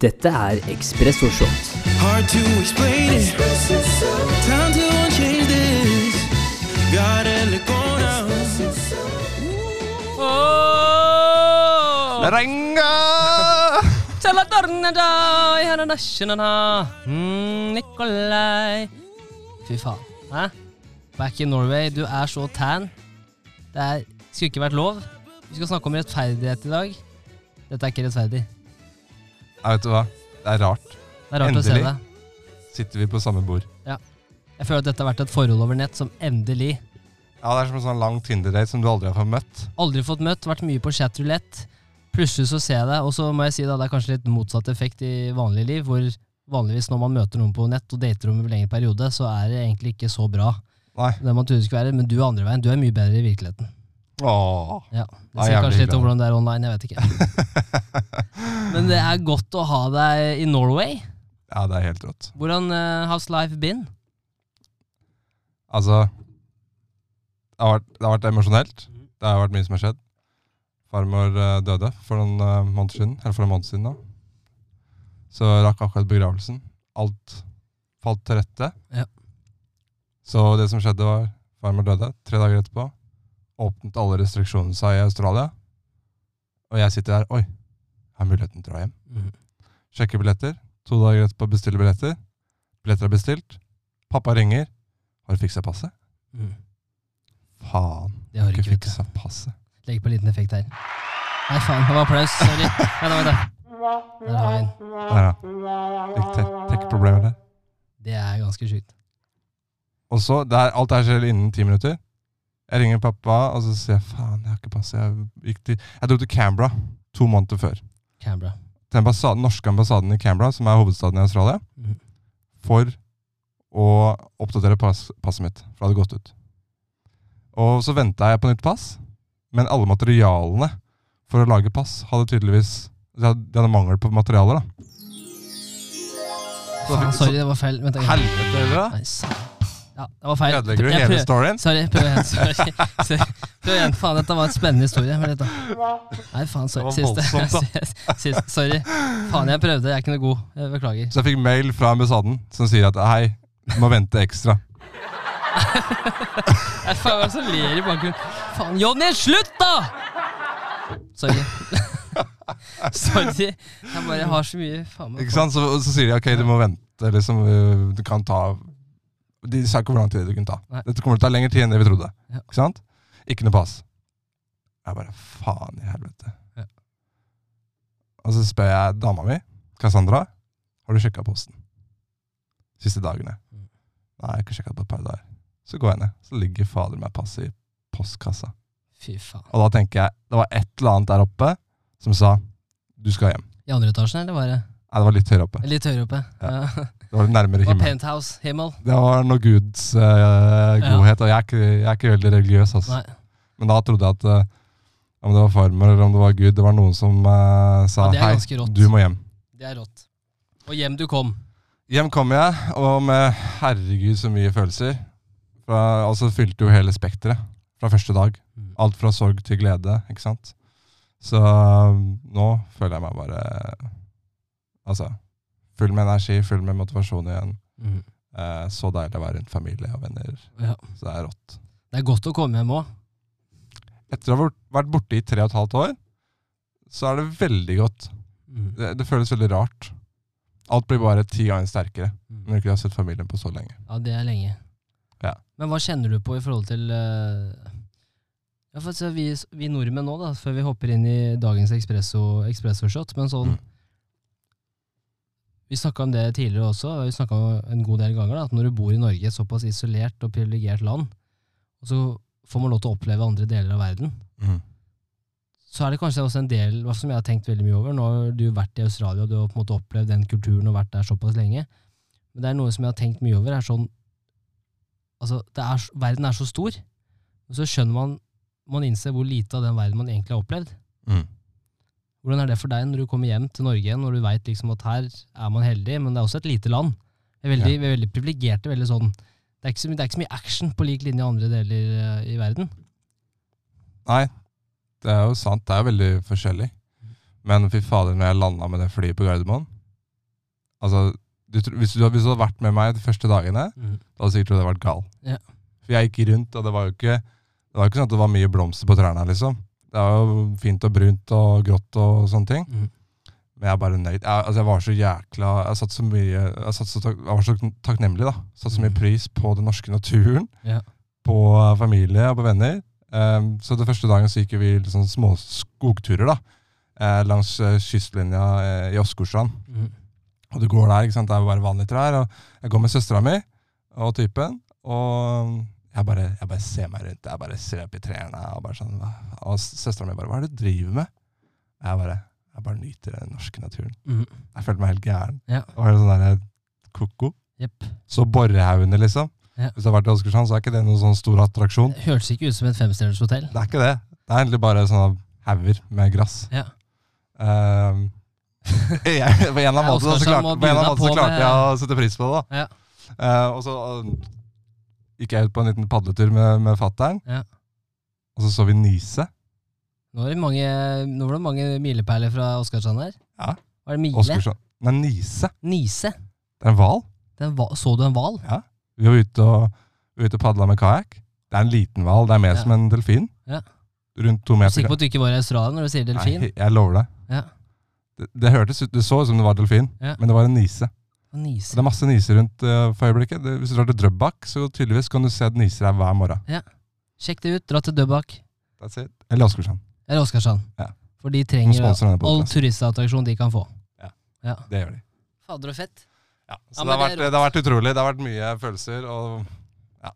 Dette er Ekspresso Shot. Hard to explain it. Time to change this. Gotta let go now. Renga! Mm, Nikolai Fy faen. Hæ? Back in Norway. Du er så tan. Det er, skulle ikke vært lov. Vi skal snakke om rettferdighet i dag. Dette er ikke rettferdig. Ja, vet du hva? Det er rart. Det er rart å se Endelig. det. Sitter vi på samme bord. Ja. Jeg føler at dette har vært et forhold over nett som endelig Ja, Det er som en sånn lang Tinder-date som du aldri har fått møtt. Aldri fått møtt, vært mye på chatroulette. Plutselig så ser jeg det, og så må jeg si da, det er kanskje litt motsatt effekt i vanlig liv, hvor vanligvis når man møter noen på nett og dater om en lengre periode, så er det egentlig ikke så bra. Nei. Det man trodde det skulle være, men du er andre veien. Du er mye bedre i virkeligheten. Åh. Ja, Det sier kanskje litt om hvordan det er online, jeg vet ikke. Men det er godt å ha deg i Norway. Ja, det er helt rått. Hvordan uh, has life been? Altså Det har vært, det har vært emosjonelt. Det har vært mye som har skjedd. Farmor uh, døde for noen uh, måneder siden. Eller for en måned siden, da. Så rakk akkurat begravelsen. Alt falt til rette. Ja. Så det som skjedde, var farmor døde. Tre dager etterpå åpnet alle restriksjonene seg i Australia. Og jeg sitter der. Oi, har muligheten til å dra hjem. Mm. Sjekker billetter. To dager etterpå bestiller billetter. Billetter er bestilt. Pappa ringer. Har du fiksa passet? Mm. Faen. Det har du Ikke ikke, fiksa passet. Legg på en liten effekt her. Nei, faen, det var applaus. Sorry. Ja, da det. Der har vi den. Der, ja. Fikk te tech-problemer der. Det er ganske sjukt. Og så, alt det her skjer innen ti minutter. Jeg ringer pappa, og så sier jeg faen, jeg har ikke passet. Jeg, gikk til, jeg dro til Canberra to måneder før. Canberra. Til ambassaden, norske ambassaden i Canberra, som er hovedstaden i Australia, Mhm. for å oppdatere pass, passet mitt. For det hadde gått ut. Og så venta jeg på nytt pass, men alle materialene for å lage pass hadde tydeligvis De hadde, de hadde mangel på materialer, da. Så- Faen, sorry, det var feil. Vent. Helvete heller, Nei, sa- Ja, det var feil. Ødelegger du hele storyen? Sorry, prøv igjen. Sorry. Prøv igjen. Faen, dette var en spennende historie. Nei, faen, sorry. Siste. Siste. Sorry. Faen, jeg prøvde. Jeg er ikke noe god. Jeg beklager. Så jeg fikk mail fra ambassaden som sier at hei, du må vente ekstra. Nei, faen, hva er som ler i bakgrunnen? Faen, Jonny, slutt, da! Sorry. Sorry. Jeg bare har så mye faen meg Ikke sant? Så, så sier de ok, du må vente. Liksom, du kan ta De sa ikke hvor lang tid det kunne ta. Nei. Dette kommer til å ta lengre tid enn det vi trodde. Ja. Ikke sant? Ikke noe pass. Jeg bare faen i helvete. Ja. Og så spør jeg dama mi, Cassandra, har du sjekka posten? Siste dagene. Mm. Nei, jeg har ikke sjekka på et par dager. Så går jeg ned, så ligger fader meg passet i postkassa. Fy faen. Og da tenker jeg, det var et eller annet der oppe som sa du skal hjem. I andre etasjen, eller var det Nei, det var litt høyere oppe. litt høyere oppe? Ja. Ja. Det var nærmere Det var penthouse, himmel. Det var noe Guds uh, godhet, og jeg er, ikke, jeg er ikke veldig religiøs. Altså. Nei. Men da trodde jeg at uh, om det var farmor eller om det var Gud, det var noen som uh, sa Ja, hei, du må hjem. Det er rått. Og hjem du kom. Hjem kom jeg, og med herregud så mye følelser. Fra, altså fylte jo hele spekteret fra første dag. Mm. Alt fra sorg til glede, ikke sant. Så nå føler jeg meg bare Altså full med energi, full med motivasjon igjen. Mm. Eh, så deilig å være rundt familie og venner. Ja. Så det er rått. Det er godt å komme hjem òg. Etter å ha vært- borte i tre og et halvt år, så er det veldig godt. Mm. Det, det føles veldig rart. Alt blir bare ti ganger sterkere Mm. når du ikke har sett familien på så lenge. Ja, det er lenge. Ja. Men hva kjenner du på i forhold til uh, ja, for vi, vi nordmenn nå, da, før vi hopper inn i dagens espresso, espresso shot, men sånn Mm. Vi snakka om det tidligere også, og vi snakka en god del ganger, da, at når du bor i Norge, et såpass isolert og privilegert land, og så får man lov til å oppleve andre deler av verden, Mm. så er det kanskje også en del hva som jeg har tenkt veldig mye over. Nå har du vært i Australia, og du har på en måte opplevd den kulturen og vært der såpass lenge. Men det er noe som jeg har tenkt mye over, er sånn Altså, det er, verden er så stor, og så skjønner man Man innser hvor lite av den verden man egentlig har opplevd. Mm. Hvordan er det for deg når du kommer hjem til Norge når du veit liksom at her er man heldig, men det er også et lite land. Vi er veldig, er veldig privilegerte. veldig sånn det er, ikke så, mye- det er ikke så mye action på lik linje i andre deler eh, i verden. Nei, det er jo sant. Det er jo veldig forskjellig. Men fy fader, når jeg landa med det flyet på Gardermoen, Altså, du, hvis, du, hvis du hadde vært med meg de første dagene, Mm. da hadde du sikkert trodd jeg hadde vært gal. Ja. For jeg gikk rundt, og det var jo ikke det var ikke sånn at det var mye blomster på trærne. liksom. Det var jo fint og brunt og grått og sånne ting. Mm. Men jeg er bare nøyd. Jeg, altså, jeg var så jækla Jeg satt så mye Jeg, så, jeg var så takknemlig, da. Satte så mye Mm. pris på den norske naturen. Ja. På familie og på venner. Um, så den første dagen så gikk vi sånn små skogturer da. Eh, langs eh, kystlinja eh, i Åsgårdstrand. Mm. Og du går der, ikke sant? det er jo bare vanlige trær. Og jeg går med søstera mi og typen, og jeg bare, jeg bare ser meg rundt. Jeg bare ser opp i trærne. Og, bare sånn, og søstera mi bare 'Hva er det du driver med?' Jeg bare, jeg bare nyter den norske naturen. Mm. Jeg følte meg helt gæren. Ja. Og helt sånn der, ko-ko. Jepp. Så borrehaugene, liksom. Ja. Hvis du har vært i Åsgårdstrand, så er ikke det noen sånn stor attraksjon. Det Hørtes ikke ut som et femstjerners hotell. Det er ikke det. Det er egentlig bare sånne hauger med gress. Ja. Um, jeg, på en eller annen måte, så, klarte, jeg å sette pris på det. da. Ja. Uh, og så eh, gikk jeg ut på en liten padletur med, med fattern, Ja. og så så vi Nise. Nå, var det mange, nå var det mange milepæler fra Oskarsand her. Ja. Var det mile? Åsgårdstrand. Nei, Nise. Nise. Det er en hval. Så du en hval? Vi var ute og, ute og padla med kajakk. Det er en liten hval. Det er mer Ja. som en delfin. Ja. Rundt to Er du meter. sikker på at du ikke var i Australia når du sier delfin? Nei, jeg lover deg. Ja. Det, det hørtes ut, det så ut som det var delfin, Ja. men det var en nise. Og Nise. Det er masse niser rundt uh, for øyeblikket. Det, hvis du drar til Drøbak, så tydeligvis kan du se at niser her hver morgen. Ja. Sjekk det ut. Dra til Drøbak. That's it. Eller Åsgårdstrand. Eller Åsgardstrand. Ja. For de trenger all turistattraksjon de kan få. Ja. ja. Det gjør de. Fader og fett. Ja. Så Ja, det, har vært, det har vært utrolig. Det har vært mye følelser, og ja.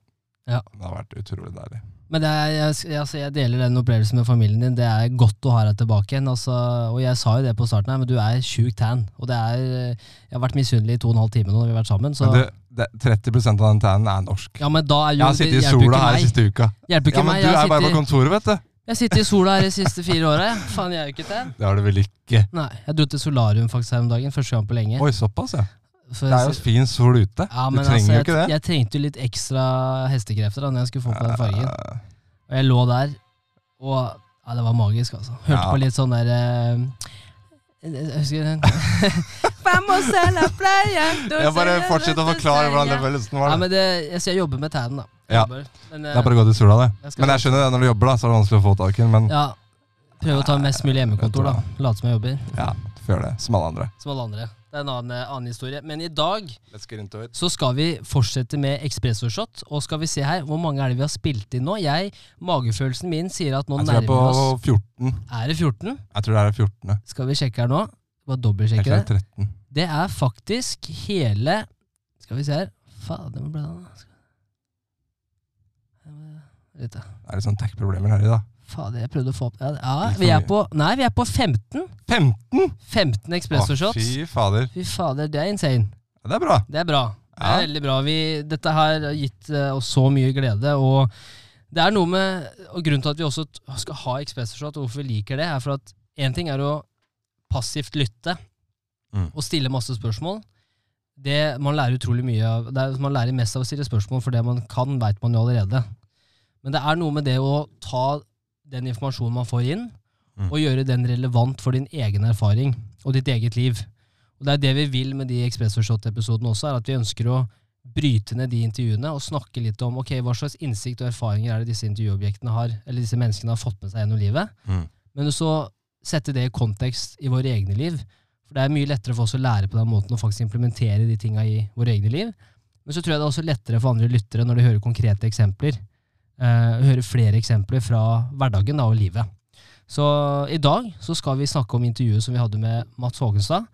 Ja. Det har vært utrolig deilig. Men er, jeg, altså, jeg deler den opplevelsen med familien din. Det er godt å ha deg tilbake igjen. Altså, og jeg sa jo det på starten her, men du er sjukt tan. Og det er Jeg har vært misunnelig i to og en halv time nå når vi har vært sammen. Så, Men det, det, 30% av den tanen er norsk. ja, men da er jo Jeg har sittet i sola her siste uka. Hjelper ikke Ja, men meg. du er sitter... bare på kontoret, vet du. jeg sitter i sola her de siste fire åra. Faen, jeg er jo ikke tan. Det har du vel ikke? Nei, jeg dro til solarium faktisk her om dagen. Første gang på lenge. Oi, såpass, ja. For- Det er jo fin sol ute. ja, Du trenger altså, jo ikke det. jeg trengte jo litt ekstra hestekrefter da når jeg skulle få på den fargen. Eh, Og jeg lå der, og ja, det var magisk, altså. Hørte Ja. på litt sånn der eh, Jeg husker den Vamos a Jeg bare fortsett å forklare hvordan det følelsen var. Ja, men det, jeg, så jeg jobber med tannen, da. Ja. Men, Det er bare å gå til sola, det. Jeg Men jeg skjønner det, når du jobber, da, så er det vanskelig å få tak i den. Ja, Prøve å ta mest mulig hjemmekontor, da. Late som jeg jobber. ja, du får gjøre det. Som alle andre. Som alle andre. Det er en annen, eh, annen historie. Men i dag så skal vi fortsette med ekspressorshot. Og skal vi se her, hvor mange er det vi har spilt inn nå? Jeg, Magefølelsen min sier at nå Jeg tror jeg er nærmer på vi oss 14. Er det 14? Jeg tror det er 14. Skal vi sjekke her nå? Bare dobbeltsjekke det. det er 13. Det er faktisk hele Skal vi se her Fader, hvor ble det av? Er. Det sånn tech-problemer her i dag. Fader, jeg prøvde å få opp ja, ja, vi er på Nei, vi er på 15. 15?! 15 Å, Espresso Shots. fy fader. Fy fader, det er insane. Ja, det er bra. Det er bra. Det er veldig bra. Vi, dette har gitt eh, oss så mye glede. Og det er noe med Og grunnen til at vi også skal ha Espresso Shot, og hvorfor vi liker det, er for at én ting er å passivt lytte Mm. og stille masse spørsmål. Det Man lærer utrolig mye av det er, Man lærer mest av å stille spørsmål, for det man kan, veit man jo allerede. Men det er noe med det å ta den informasjonen man får inn, Mm. og gjøre den relevant for din egen erfaring og ditt eget liv. Og Det er det vi vil med de Espresso Shot-episodene også, er at vi ønsker å bryte ned de intervjuene og snakke litt om ok, hva slags innsikt og erfaringer er det disse intervjuobjektene har, eller disse menneskene har fått med seg gjennom livet. Mm. Men så sette det i kontekst i våre egne liv. For det er mye lettere for oss å lære på den måten og faktisk implementere de tinga i våre egne liv. Men så tror jeg det er også lettere for andre lyttere når de hører konkrete eksempler. Uh, høre flere eksempler fra hverdagen da, og livet. Så i dag så skal vi snakke om intervjuet som vi hadde med Mats Hågenstad.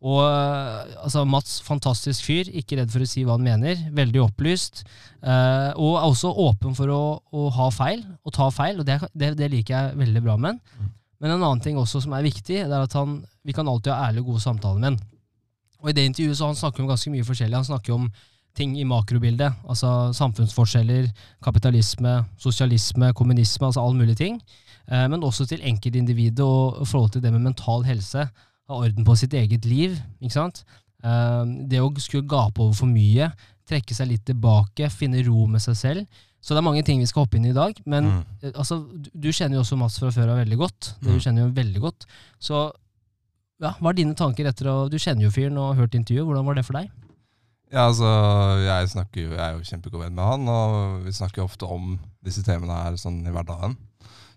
Og eh, altså Mats, fantastisk fyr, ikke redd for å si hva han mener. Veldig opplyst. eh, og er også åpen for å, å ha feil, og ta feil. Og det, det, det liker jeg veldig bra med han. Men en annen ting også som er viktig, det er at han, vi kan alltid ha ærlige og gode samtaler med han. Og i det intervjuet så han snakker om ganske mye forskjellig. Han snakker om ting i makrobildet, altså samfunnsforskjeller, kapitalisme, sosialisme, kommunisme, altså alle mulige ting. Eh, men også til enkeltindividet og forholdet forhold til det med mental helse. Ha orden på sitt eget liv. ikke sant? Eh, det å skulle gape over for mye, trekke seg litt tilbake, finne ro med seg selv. Så det er mange ting vi skal hoppe inn i i dag. Men Mm. eh, altså, du, kjenner jo også Mats fra før av veldig godt. Det Mm. du kjenner jo veldig godt. Så ja, hva er dine tanker etter å Du kjenner jo fyren og har hørt intervjuet. Hvordan var det for deg? Ja, altså, jeg, snakker jeg er jo kjempegod venn med han, og vi snakker ofte om disse temaene her sånn i hverdagen.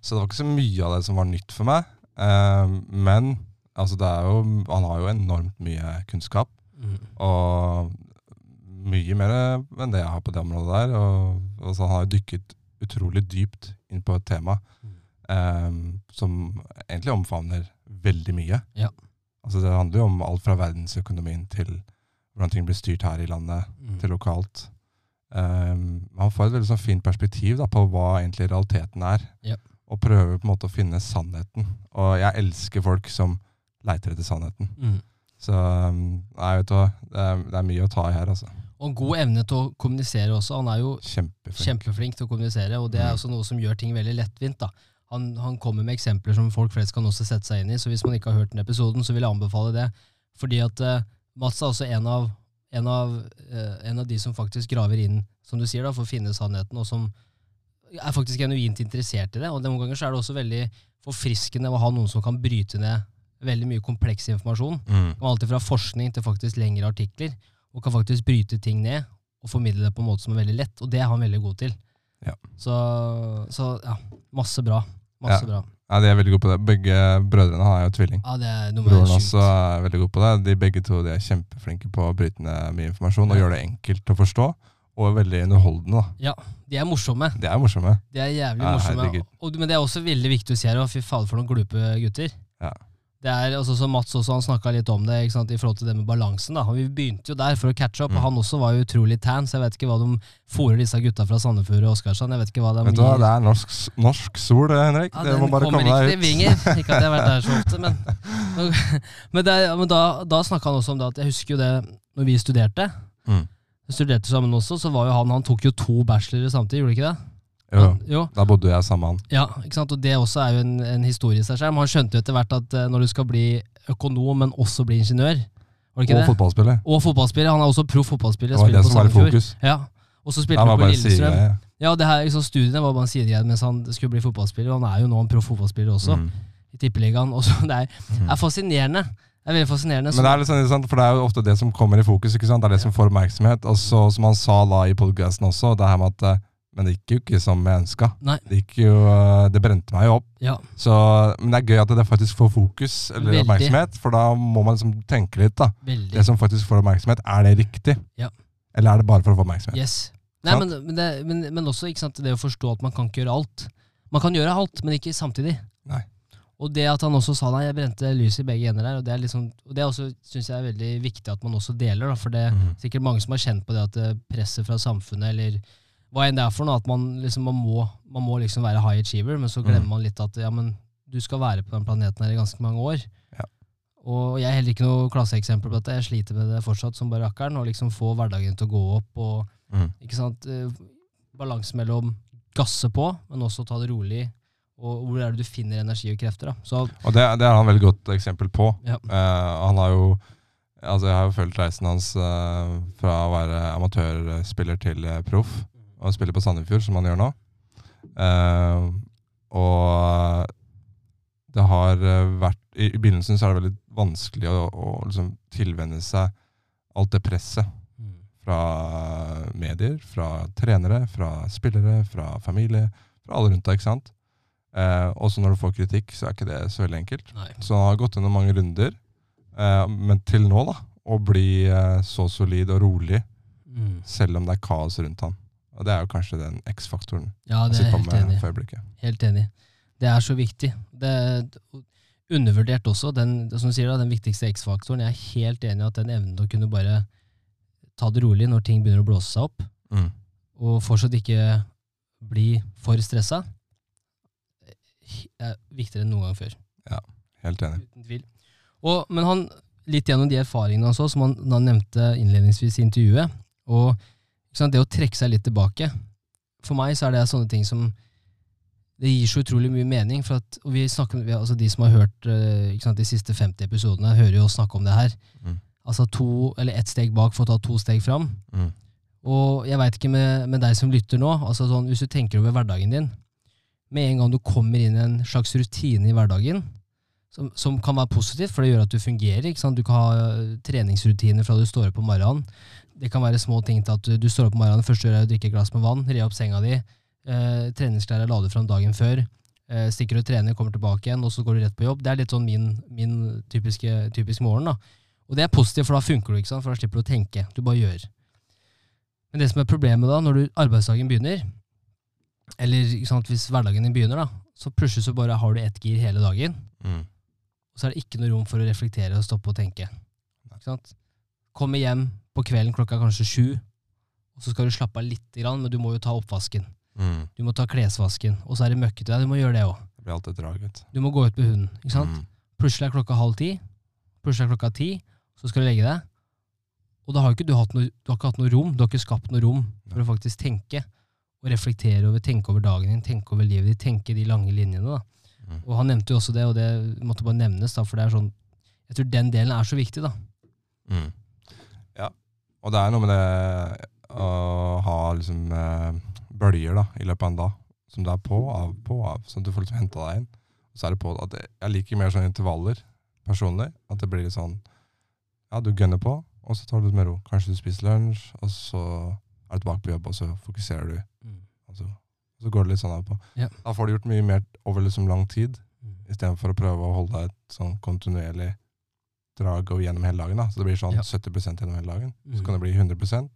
Så det var ikke så mye av det som var nytt for meg. Eh, men altså, det er jo, han har jo enormt mye kunnskap, og mye mer enn det jeg har på det området der. Og, altså, han har jo dykket utrolig dypt inn på et tema eh, som egentlig omfavner veldig mye. Ja. Altså, det handler jo om alt fra verdensøkonomien til hvordan ting blir styrt her i landet, Mm. til lokalt. Um, han får et veldig sånn fint perspektiv da, på hva egentlig realiteten er, yep. og prøver på en måte å finne sannheten. Og jeg elsker folk som leiter etter sannheten. Mm. Så um, nei, vet du det er, det er mye å ta i her, altså. Og god evne til å kommunisere også. Han er jo Kjempeflink. kjempeflink til å kommunisere, og det er Mm. også noe som gjør ting veldig lettvint. da. Han, han kommer med eksempler som folk flest kan også sette seg inn i, så hvis man ikke har hørt den episoden, så vil jeg anbefale det. Fordi at eh, Mats er også en av, en, av, eh, en av de som faktisk graver inn, som du sier, da, for å finne sannheten, og som er faktisk genuint interessert i det. Og noen ganger så er det også veldig forfriskende å ha noen som kan bryte ned veldig mye kompleks informasjon. Mm. Alt fra forskning til faktisk lengre artikler, og kan faktisk bryte ting ned og formidle det på en måte som er veldig lett, og det er han veldig god til. Ja. Så, så ja, masse bra. Masse Ja. bra. Ja, de er veldig gode på det. Begge brødrene han er jo tvilling. Ja, det er noe Broren med også er veldig god på det. De begge to de er kjempeflinke på å bryte ned mye informasjon og gjøre det enkelt å forstå, og veldig underholdende. da. Ja, de er morsomme. De er morsomme. De er jævlig Ja, morsomme. Og, men det er også veldig viktig å si her, fy fader for noen glupe gutter. Ja. Det er altså som Mats også, han snakka litt om det i forhold til det med balansen. da. Vi begynte jo der for å catche opp, Mm. og han også var jo utrolig tan, så jeg vet ikke hva de fòrer disse gutta fra Sandefjord og Oskarsson. Jeg vet ikke hva de Vet du hva, Det er norsk, norsk sol, det, Henrik. Ja, det må bare komme deg ut. Vinger. Ikke at jeg har vært der så ofte, men Men, det, men da, da snakka han også om det at jeg husker jo det når vi studerte. Mm. Vi studerte sammen også, så var jo han Han tok jo to bachelorer samtidig, gjorde ikke det? Jo, jo. da bodde jeg sammen med han. Ja, ikke sant? Og det også er jo en, en historie i seg selv. Han skjønte jo etter hvert at eh, når du skal bli økonom, men også bli ingeniør Var det ikke Og det? fotballspiller. Og fotballspiller. Han er også proff fotballspiller. Det var det som var i fokus. Ja. Og så spilte Han på Lillestrøm. sidegreie. Ja, det her, liksom, Studiene var bare en sidegreie mens han skulle bli fotballspiller. og Han er jo nå en proff fotballspiller også, Mm. i Tippeligaen. og så Det er, Mm. er fascinerende. Det er veldig fascinerende. Men det er litt sånn? For det er jo ofte det som kommer i fokus. ikke sant? Det er det som får oppmerksomhet. Og så, som han sa da i podcasten også, det her med at eh, Men det gikk jo ikke som jeg ønska. Det, jo, eh, det brente meg jo opp. ja, Så, men det er gøy at det faktisk får fokus eller Veldig. oppmerksomhet, for da må man liksom tenke litt. da. veldig. Det som faktisk får oppmerksomhet, er det riktig? Ja. Eller er det bare for å få oppmerksomhet? Yes. Nei, men, men, det, men, men også ikke sant, det å forstå at man kan ikke gjøre alt. Man kan gjøre alt, men ikke samtidig. Nei. Og det at han også sa nei, jeg brente lys i begge ender der, og det er liksom, og det også, synes jeg er veldig viktig at man også deler, da, for det er Mhm. sikkert mange som har kjent på det at eh, presset fra samfunnet, eller hva enn det er for noe, at man liksom, man må, man må liksom være high achiever, men så glemmer mm. man litt at ja, men du skal være på den planeten her i ganske mange år. Ja. Og jeg er heller ikke noe klasseeksempel på dette, jeg sliter med det fortsatt som bare rakkeren, og liksom få hverdagen til å gå opp, og mm. ikke sant, eh, balanse mellom gasse på, men også ta det rolig, og hvor er det du finner energi og krefter da. Så Og det, det er han veldig godt eksempel på. Ja. Eh, han har jo Altså Jeg har jo fulgt reisen hans eh, fra å være amatørspiller til eh, proff, og spiller på Sandefjord, som han gjør nå. Uh, og det har eh, vært I, i begynnelsen så er det veldig vanskelig å, å liksom tilvenne seg alt det presset fra medier, fra trenere, fra spillere, fra familie, fra alle rundt deg. ikke sant? Eh, også når du får kritikk, så er ikke det så veldig enkelt. Nei. Så han har gått gjennom mange runder, eh, men til nå da, å bli eh, så solid og rolig, Mm. selv om det er kaos rundt han. Og det er jo kanskje den X-faktoren Ja, det er sitter helt enig for øyeblikket. Helt enig. Det er så viktig. Det er undervurdert også, den, som du sier da, den viktigste X-faktoren. Jeg er helt enig i at den evnen til å kunne bare ta det rolig når ting begynner å blåse seg opp, Mm. og fortsatt ikke bli for stressa, er viktigere enn noen gang før. Ja, Helt enig. Uten tvil. Og, men han, litt gjennom de erfaringene han så, som han, han nevnte innledningsvis i intervjuet, og det å trekke seg litt tilbake For meg så er det sånne ting som Det gir så utrolig mye mening. For at, og vi snakker, vi, altså De som har hørt eh, sant, de siste 50 episodene, hører jo oss snakke om det her. Mm. Altså to, eller ett steg bak for å ta to steg fram. Mm. Og jeg veit ikke med, med deg som lytter nå, altså sånn, hvis du tenker over hverdagen din Med en gang du kommer inn i en slags rutine i hverdagen, som, som kan være positivt, for det gjør at du fungerer. Du kan ha eh, treningsrutiner fra du står opp om morgenen. Det kan være små ting til at du, du står opp om morgenen, første gjør er å drikke et glass med vann, re opp senga di, eh, treningsklær er ladet fram dagen før, eh, stikker og trener, kommer tilbake igjen, og så går du rett på jobb. Det er litt sånn min, min typiske, typisk morgen. da. Og det er positivt, for da funker du, ikke sant? for da slipper du å tenke. Du bare gjør. Men det som er problemet da, når du, arbeidsdagen begynner, eller sant, hvis hverdagen din begynner, da, så plutselig så bare har du ett gir hele dagen, Mm. og så er det ikke noe rom for å reflektere og stoppe og tenke. Ikke sant? Kommer hjem på kvelden klokka kanskje sju, og så skal du slappe av litt, men du må jo ta oppvasken. Mm. Du må ta klesvasken, og så er det møkkete. Ja, du må gjøre det òg. Du. Må gå ut med hunden. ikke sant? Mm. Plutselig er klokka halv ti, plutselig er klokka ti, så skal du legge deg. Og da har ikke du, hatt noe, du har ikke hatt noe rom, du har ikke skapt noe rom for å faktisk tenke. Og reflektere over, tenke over dagen din, tenke over livet ditt, tenke de lange linjene. da. Mm. Og han nevnte jo også det, og det måtte bare nevnes, da, for det er sånn Jeg tror den delen er så viktig, da. Mm. Og det er noe med det å ha liksom eh, bølger da, i løpet av en dag, som det er på, av, på, av, sånn at du får liksom henta deg inn. Og så er det på at Jeg liker mer sånne intervaller personlig. At det blir litt sånn Ja, du gønner på, og så tar du litt med ro. Kanskje du spiser lunsj, og så er du tilbake på jobb, og så fokuserer du. Og så, og så går det litt sånn av på. Ja. Da får du gjort mye mer over liksom lang tid, Mm. istedenfor å prøve å holde deg et sånn kontinuerlig drag og gjennom hele dagen. da. Så det blir sånn Ja. 70% gjennom hele dagen. Så Mm. kan det bli 100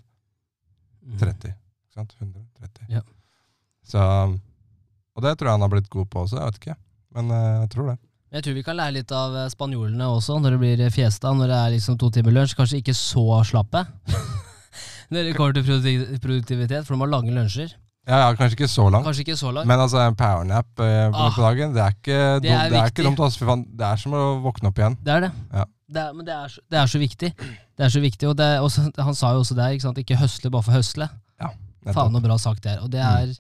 Mm. 30. Ikke sant? 130. Ja. Så, og det tror jeg han har blitt god på også, jeg vet ikke. Men eh, jeg tror det. Jeg tror vi kan lære litt av eh, spanjolene også, når det blir eh, fiesta, når det er liksom to timer lunsj. Kanskje ikke så slappe når det kommer til produktivitet, for de har lange lunsjer. Ja, ja, Kanskje ikke så langt, Kanskje ikke så langt. men altså en powernap eh, på, Ah, dagen, det er ikke, det er det er ikke dumt. Altså, det er som å våkne opp igjen. Det er det. Ja. Det er, men det er, så, det er så viktig. Det er så viktig, og det også, Han sa jo også der, ikke sant, ikke høsle bare for høsle. Ja, Faen så bra sagt det er. Og det er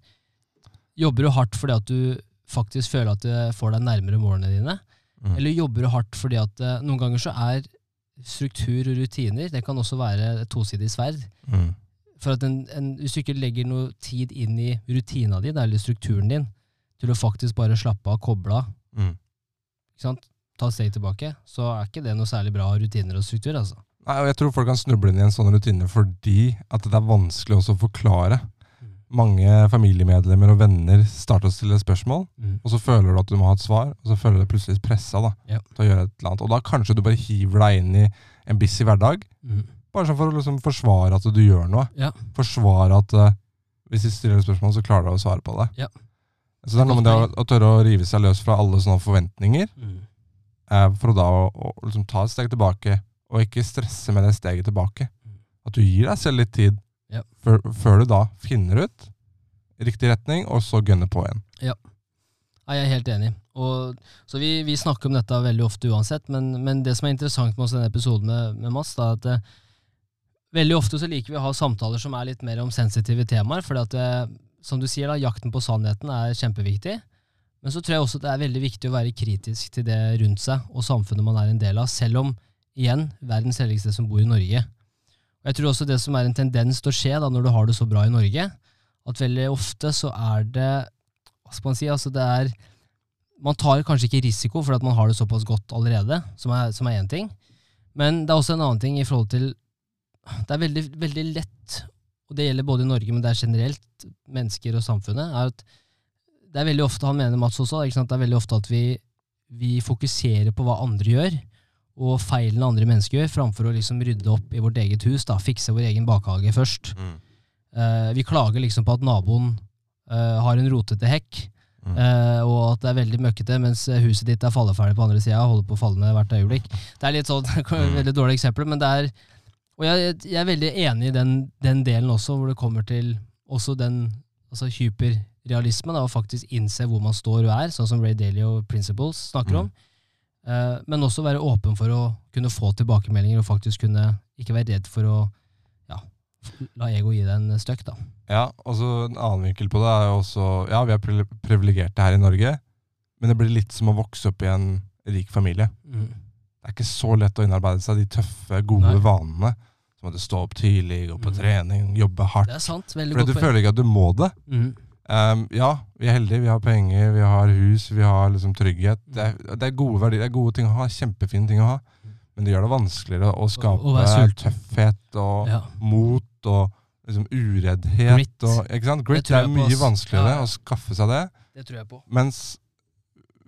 Jobber du hardt fordi at du faktisk føler at du får deg nærmere målene dine, Mm. eller jobber du hardt fordi at eh, noen ganger så er struktur og rutiner Det kan også være et tosidig sverd. Mm. For at en, en, Hvis du ikke legger noe tid inn i rutina di, eller strukturen din, til å faktisk bare slappe av, koble av, Mm. ikke sant? Ta et steg tilbake, så er ikke det noe særlig bra rutiner og struktur. altså. Nei, og Jeg tror folk kan snuble inn i en sånn rutine fordi at det er vanskelig også å forklare. Mange familiemedlemmer og venner starter å stille spørsmål, Mm. og så føler du at du må ha et svar, og så føler du deg plutselig pressa da, Ja. til å gjøre et eller annet. Og da kanskje du bare hiver deg inn i en busy hverdag, Mm. bare sånn for å liksom forsvare at du gjør noe. Ja. Forsvare at uh, hvis de stiller spørsmål, så klarer du å svare på det. Ja. Så det er noe med det å, å tørre å rive seg løs fra alle sånne forventninger, Mm. For å da å, liksom ta et steg tilbake, og ikke stresse med det steget tilbake. At du gir deg selv litt tid, Ja. før, før du da finner ut riktig retning, og så gønner på igjen. Ja, jeg er helt enig. Og, så vi, vi snakker om dette veldig ofte uansett, men, men det som er interessant med oss denne episoden med, med Mads, da, at eh, veldig ofte så liker vi å ha samtaler som er litt mer om sensitive temaer, fordi at eh, som du sier da, jakten på sannheten er kjempeviktig. Men så tror jeg også det er veldig viktig å være kritisk til det rundt seg og samfunnet man er en del av, selv om, igjen, verdens helligste som bor i Norge. Og jeg tror også det som er en tendens til å skje da, når du har det så bra i Norge, at veldig ofte så er det Hva skal man si? altså det er Man tar kanskje ikke risiko fordi at man har det såpass godt allerede, som er, som er én ting. Men det er også en annen ting i forhold til Det er veldig, veldig lett, og det gjelder både i Norge, men det er generelt mennesker og samfunnet, er at det er veldig ofte, han mener Mats også, det er veldig ofte at vi, vi fokuserer på hva andre gjør, og feilene andre mennesker gjør, framfor å liksom rydde opp i vårt eget hus, da, fikse vår egen bakhage først. Eh, vi klager liksom på at naboen uh, har en rotete hekk, Mm. uh, og at det er veldig møkkete, mens huset ditt er falleferdig på andre sida, holder på å falle ned hvert øyeblikk. Det er litt sånn, veldig dårlig eksempel, men det er Og jeg, jeg er veldig enig i den, den delen også, hvor det kommer til også den altså hyperrealisme, da, å faktisk innse hvor man står og er, sånn som Ray Daly og Principles snakker Mm. om. Eh, men også være åpen for å kunne få tilbakemeldinger, og faktisk kunne ikke være redd for å ja, la ego gi deg en støkk, da. Ja, og så en annen vinkel på det er jo også Ja, vi er pri- privilegerte her i Norge, men det blir litt som å vokse opp i en rik familie. Mm. Det er ikke så lett å innarbeide seg de tøffe, gode Nei. vanene. Som at du står opp tidlig, gå på mm. trening, jobbe hardt. Det er sant. Veldig Fordi du føler ikke at du må det. Mm. Um, ja, vi er heldige. Vi har penger, vi har hus, vi har liksom trygghet. Det er, det er gode verdier, det er gode ting å ha. Kjempefine ting å ha. Men det gjør det vanskeligere å skape å tøffhet og Ja. mot og liksom ureddhet. Grit. Og, ikke sant? Grit Det er på, mye vanskeligere Ja, å skaffe seg det. Det tror jeg på. Mens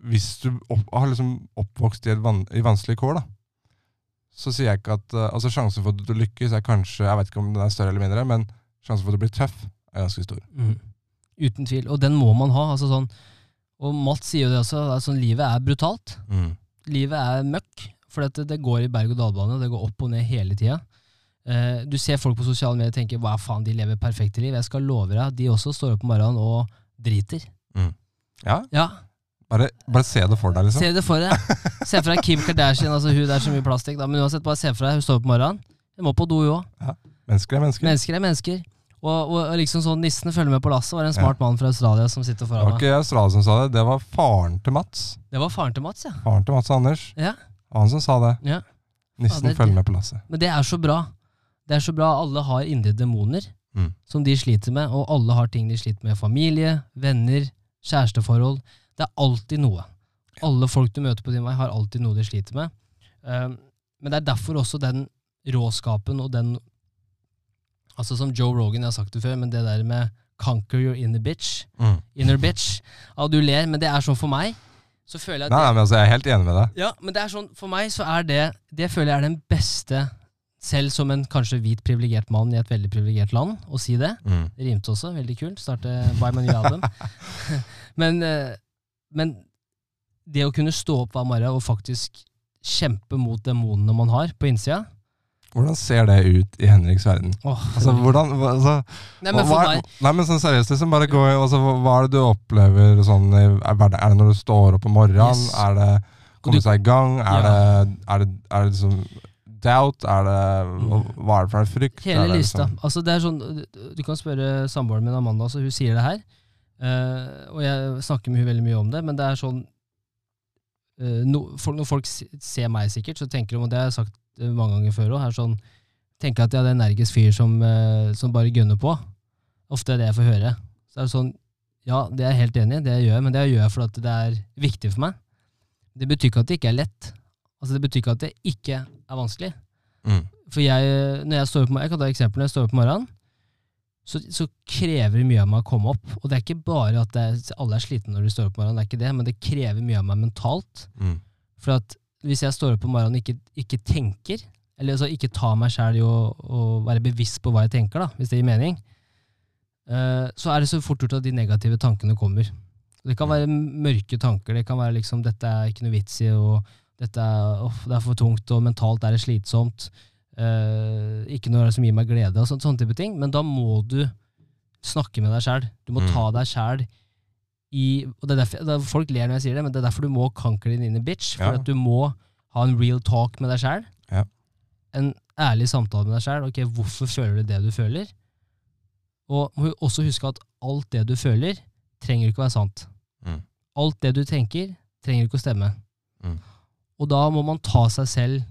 hvis du opp, har liksom oppvokst i, van, i vanskelige kår, da, så sier jeg ikke at eh, altså Sjansen for at du lykkes er kanskje Jeg vet ikke om den er større eller mindre, men sjansen for at du blir tøff, er ganske stor. Mhm. Uten tvil. Og den må man ha. Altså sånn, og Mats sier jo det også. Altså, livet er brutalt. Mm. Livet er møkk. For det, det går i berg-og-dal-bane. Det går opp og ned hele tida. Eh, du ser folk på sosiale medier tenker hva faen, de lever perfekte liv. Jeg skal love deg, de også står opp om morgenen og driter. Ja, Ja, bare, bare se det for deg, liksom. Se det for deg. Se for deg Kim Kardashian. altså hun er så mye plastikk, da. Men uansett, bare se for deg hun står opp om morgenen. Hun må på do, hun òg. Mennesker er mennesker. Mennesker er mennesker. Og, og, liksom sånn Nissen følger med på lasset. Var en smart mann fra Australia som sitter foran meg. Det var ikke Australia som sa det, det var faren til Mats. Det var faren til Mats, ja. Faren til Mats Anders. ja. Han som sa det. ja. Nissen Ja, det- følger med på lasset. Men det er så bra. Det er så bra. Alle har indre demoner Mm. som de sliter med, og alle har ting de sliter med. Familie, venner, kjæresteforhold. Det er alltid noe. Alle folk du møter på din vei, har alltid noe de sliter med. Um, men det er derfor også den råskapen og den Altså Som Joe Rogan, jeg har sagt det før, men det der med 'conquer your inner bitch'. Mm. Inner bitch. Ja, du ler, men det er sånn for meg. Så føler jeg at Nei, nei, men altså, jeg er helt enig med deg. ja, men det er sånn, for meg så er det Det føler jeg er den beste, selv som en kanskje hvit privilegert mann i et veldig privilegert land, å si det. Mm. Det rimte også, veldig kult. Starte by My New Album. men, eh, men det å kunne stå opp hver morgen og faktisk kjempe mot demonene man har på innsida Hvordan ser det ut i Henriks verden? Oh, Altså, hvordan, altså, Nei, men hva, meg, nei, men sånn seriøst, liksom, bare gå altså, hva, er det du opplever sånn er, det når du står opp om morgenen? Yes. Er det komme seg i gang? Er, Ja. det, er, det, er det liksom doubt? Er det, hva- hva er det for en frykt? hele det lista. liksom- Altså, det er sånn, du kan spørre samboeren min Amanda, så hun sier det her. Uh, og jeg snakker med hun veldig mye om det, men det er sånn eh, no, for, Når folk ser meg sikkert, så tenker de, og det har jeg sagt mange ganger før òg, sånn, tenker at jeg er en energisk fyr som, eh, som bare gunner på. Ofte er det jeg får høre. Så er det sånn, ja, det er jeg helt enig i, det jeg gjør, men det jeg gjør fordi det er viktig for meg. Det betyr ikke at det ikke er lett. Altså Det betyr ikke at det ikke er vanskelig. Mm. For jeg, når jeg står opp, jeg kan ta eksempel, når jeg står opp om morgenen, så, så krever det mye av meg å komme opp. Og det er ikke bare at det er, alle er slitne når de står opp om morgenen, det er ikke det, men det krever mye av meg mentalt. Mm. For at hvis jeg står opp om morgenen og ikke, ikke tenker, eller altså ikke tar meg sjæl i å, å være bevisst på hva jeg tenker, da, hvis det gir mening, eh, så er det så fort gjort at de negative tankene kommer. Det kan være mørke tanker, det kan være liksom 'dette er ikke noe vits i', og 'dette er, «Åh, det er for tungt', og 'mentalt er det slitsomt', Uh, 'ikke noe som gir meg glede', og sånne, sånne type ting. Men da må du snakke med deg sjæl. Du må Mm. ta deg sjæl i og det er derfor, det er, Folk ler når jeg sier det, men det er derfor du må conquer din inner bitch. For Ja. at du må ha en real talk med deg sjæl. Ja. En ærlig samtale med deg sjæl. Ok, hvorfor føler du det du føler? Og må også huske at alt det du føler, trenger ikke å være sant. Mm. Alt det du tenker, trenger ikke å stemme. Mm. Og da må man ta seg selv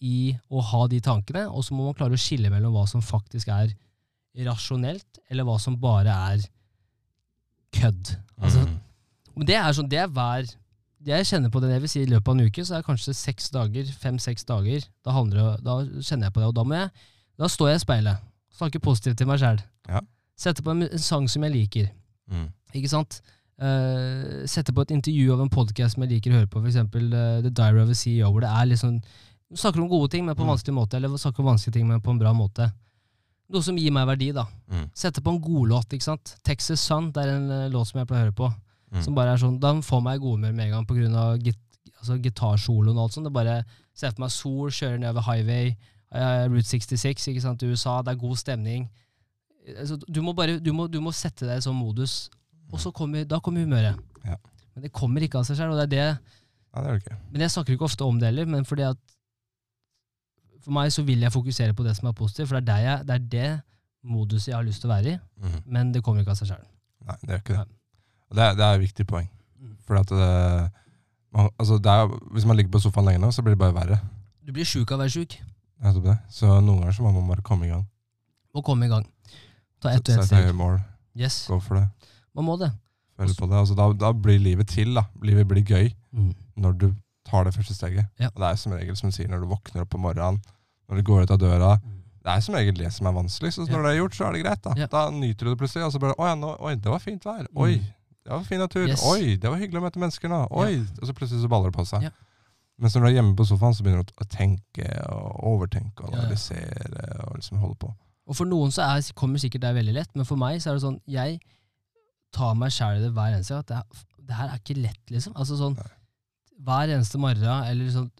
i å ha de tankene, og så må man klare å skille mellom hva som faktisk er rasjonelt, eller hva som bare er kødd. Altså, Mm. det er sånn, det er hver Jeg kjenner på det jeg vil si i løpet av en uke, så er det kanskje seks dager, fem-seks dager. Da, handler, det- da kjenner jeg på det, og da, må jeg, da står jeg i speilet. Snakker positivt til meg sjæl. Ja. Setter på en, en sang som jeg liker. Mm. Ikke sant? Uh, setter på et intervju av en podkast som jeg liker å høre på, f.eks. Uh, The Diary of a CEO, hvor det er sånn Snakker om gode ting, men på en Mm. vanskelig måte, eller snakker om vanskelige ting, men på en bra måte. Noe som gir meg verdi, da. Mm. Sette på en godlåt, ikke sant. Texas Sun, det er en uh, låt som jeg pleier å høre på. Mm. Som bare er sånn, Den får meg i godhumør med en gang av git altså, gitarsoloen og alt sånt. Det bare ser for meg sol, kjører nedover highway, uh, Route 66 ikke sant, i USA, det er god stemning. Altså, du, må bare, du, må, du må sette deg i sånn modus, og så kommer, da kommer humøret. Ja. Men det kommer ikke av seg det Ja, det er det. Men jeg snakker ikke ofte om det heller, men fordi at for meg så vil jeg fokusere på det som er positivt, for det er, jeg, det, er det moduset jeg har lyst til å være i, Mm. men det kommer ikke av seg selv. Nei, det er ikke det. Og det er, det er et viktig poeng. Mm. For at det, man, altså er, Hvis man ligger på sofaen lenge nå, så blir det bare verre. Du blir sjuk av å være sjuk. Nettopp det. Så noen ganger så må man bare komme i gang. Og komme i gang. Ta ett og ett steg. mål. Yes, Gå for det. man må det. Føle på det. Altså, da, da blir livet til. da. Livet blir gøy Mm. når du tar det første steget. Ja. Og det er som regel som du sier, når du våkner opp om morgenen, når du går ut av døra. Det er som regel det som er vanskelig. Så Ja. når det er gjort, så er det greit. Da Ja. Da nyter du det plutselig. Og så bare Å ja, nå, oi, det var fint vær. Mm. Oi, det var fin natur. Yes. Oi, det var hyggelig å møte mennesker nå. Oi. Og så plutselig så baller det på seg. Ja. Mens når du er hjemme på sofaen, så begynner du å tenke og overtenke og Ja, ja. analysere og liksom holde på. Og for noen så er, kommer sikkert det veldig lett, men for meg så er det sånn Jeg tar meg sjæl i det hver eneste gang. At det, det her er ikke lett, liksom. Altså sånn Nei. Hver eneste morgen, eller sånn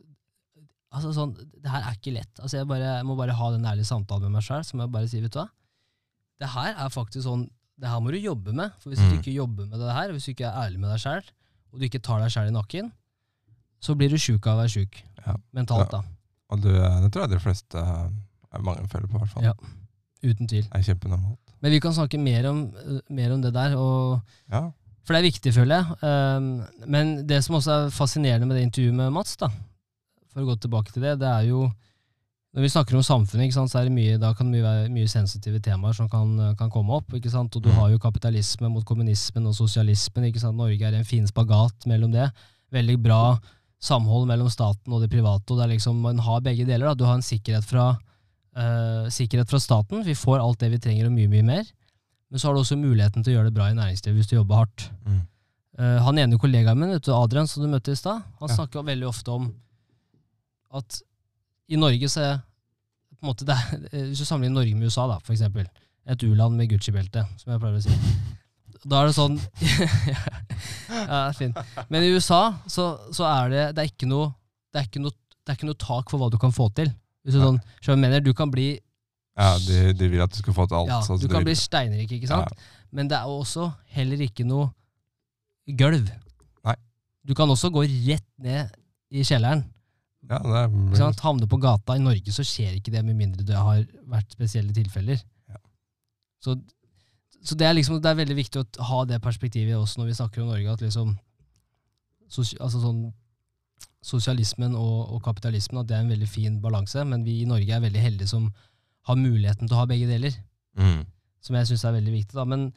Altså sånn Det her er ikke lett. Altså jeg, bare, jeg må bare ha den ærlige samtalen med meg sjøl, som jeg bare sier, vet du hva. Det her er faktisk sånn Det her må du jobbe med. For hvis du Mm. ikke jobber med det her, hvis du ikke er ærlig med deg sjøl, og du ikke tar deg sjæl i nakken, så blir du sjuk av å være sjuk. Ja. Mentalt, da. Og du, det tror jeg de fleste eh, mange føler på, i hvert fall. Ja. Uten tvil. Det er kjempenormalt. Men vi kan snakke mer om, eh, mer om det der. og Ja. For det er viktig, føler jeg. Um, men det som også er fascinerende med det intervjuet med Mats, da, for å gå tilbake til det, det er jo Når vi snakker om samfunnet, ikke sant, så er det mye, da kan det være mye sensitive temaer som kan, kan komme opp. ikke sant, Og du Mm. har jo kapitalisme mot kommunismen og sosialismen. ikke sant, Norge er en fin spagat mellom det. Veldig bra samhold mellom staten og det private. og det er liksom, Man har begge deler. da, Du har en sikkerhet fra, uh, sikkerhet fra staten. Vi får alt det vi trenger og mye, mye mer. Men så har du også muligheten til å gjøre det bra i næringslivet hvis du jobber hardt. Mm. Uh, han ene kollegaen min, vet du, Adrian, som du møtte i stad, han Ja. snakker veldig ofte om at i Norge så er på en måte det er, eh, Hvis du sammenligner Norge med USA, da, for eksempel. Et u-land med Gucci-belte, som jeg pleier å si. Da er det sånn Ja, det er fint. Men i USA så, så er det Det er ikke noe det er ikke noe, det er ikke noe tak for hva du kan få til. Hvis du, sånn, mener, du kan bli Ja, de, de vil at du skal få til alt. ja, sånn du kan bli steinrik, ikke sant? Men det er også heller ikke noe gulv. Nei. Du kan også gå rett ned i kjelleren. Ja, det er, Ikke sant? Havne på gata. I Norge så skjer ikke det, med mindre det har vært spesielle tilfeller. Ja. Så, så det, er liksom, det er veldig viktig å ha det perspektivet også når vi snakker om Norge, at liksom altså sånn, Sosialismen og, og kapitalismen at det er en veldig fin balanse, men vi i Norge er veldig heldige som har muligheten til å ha begge deler mm. som jeg syns er veldig viktig. Da. Men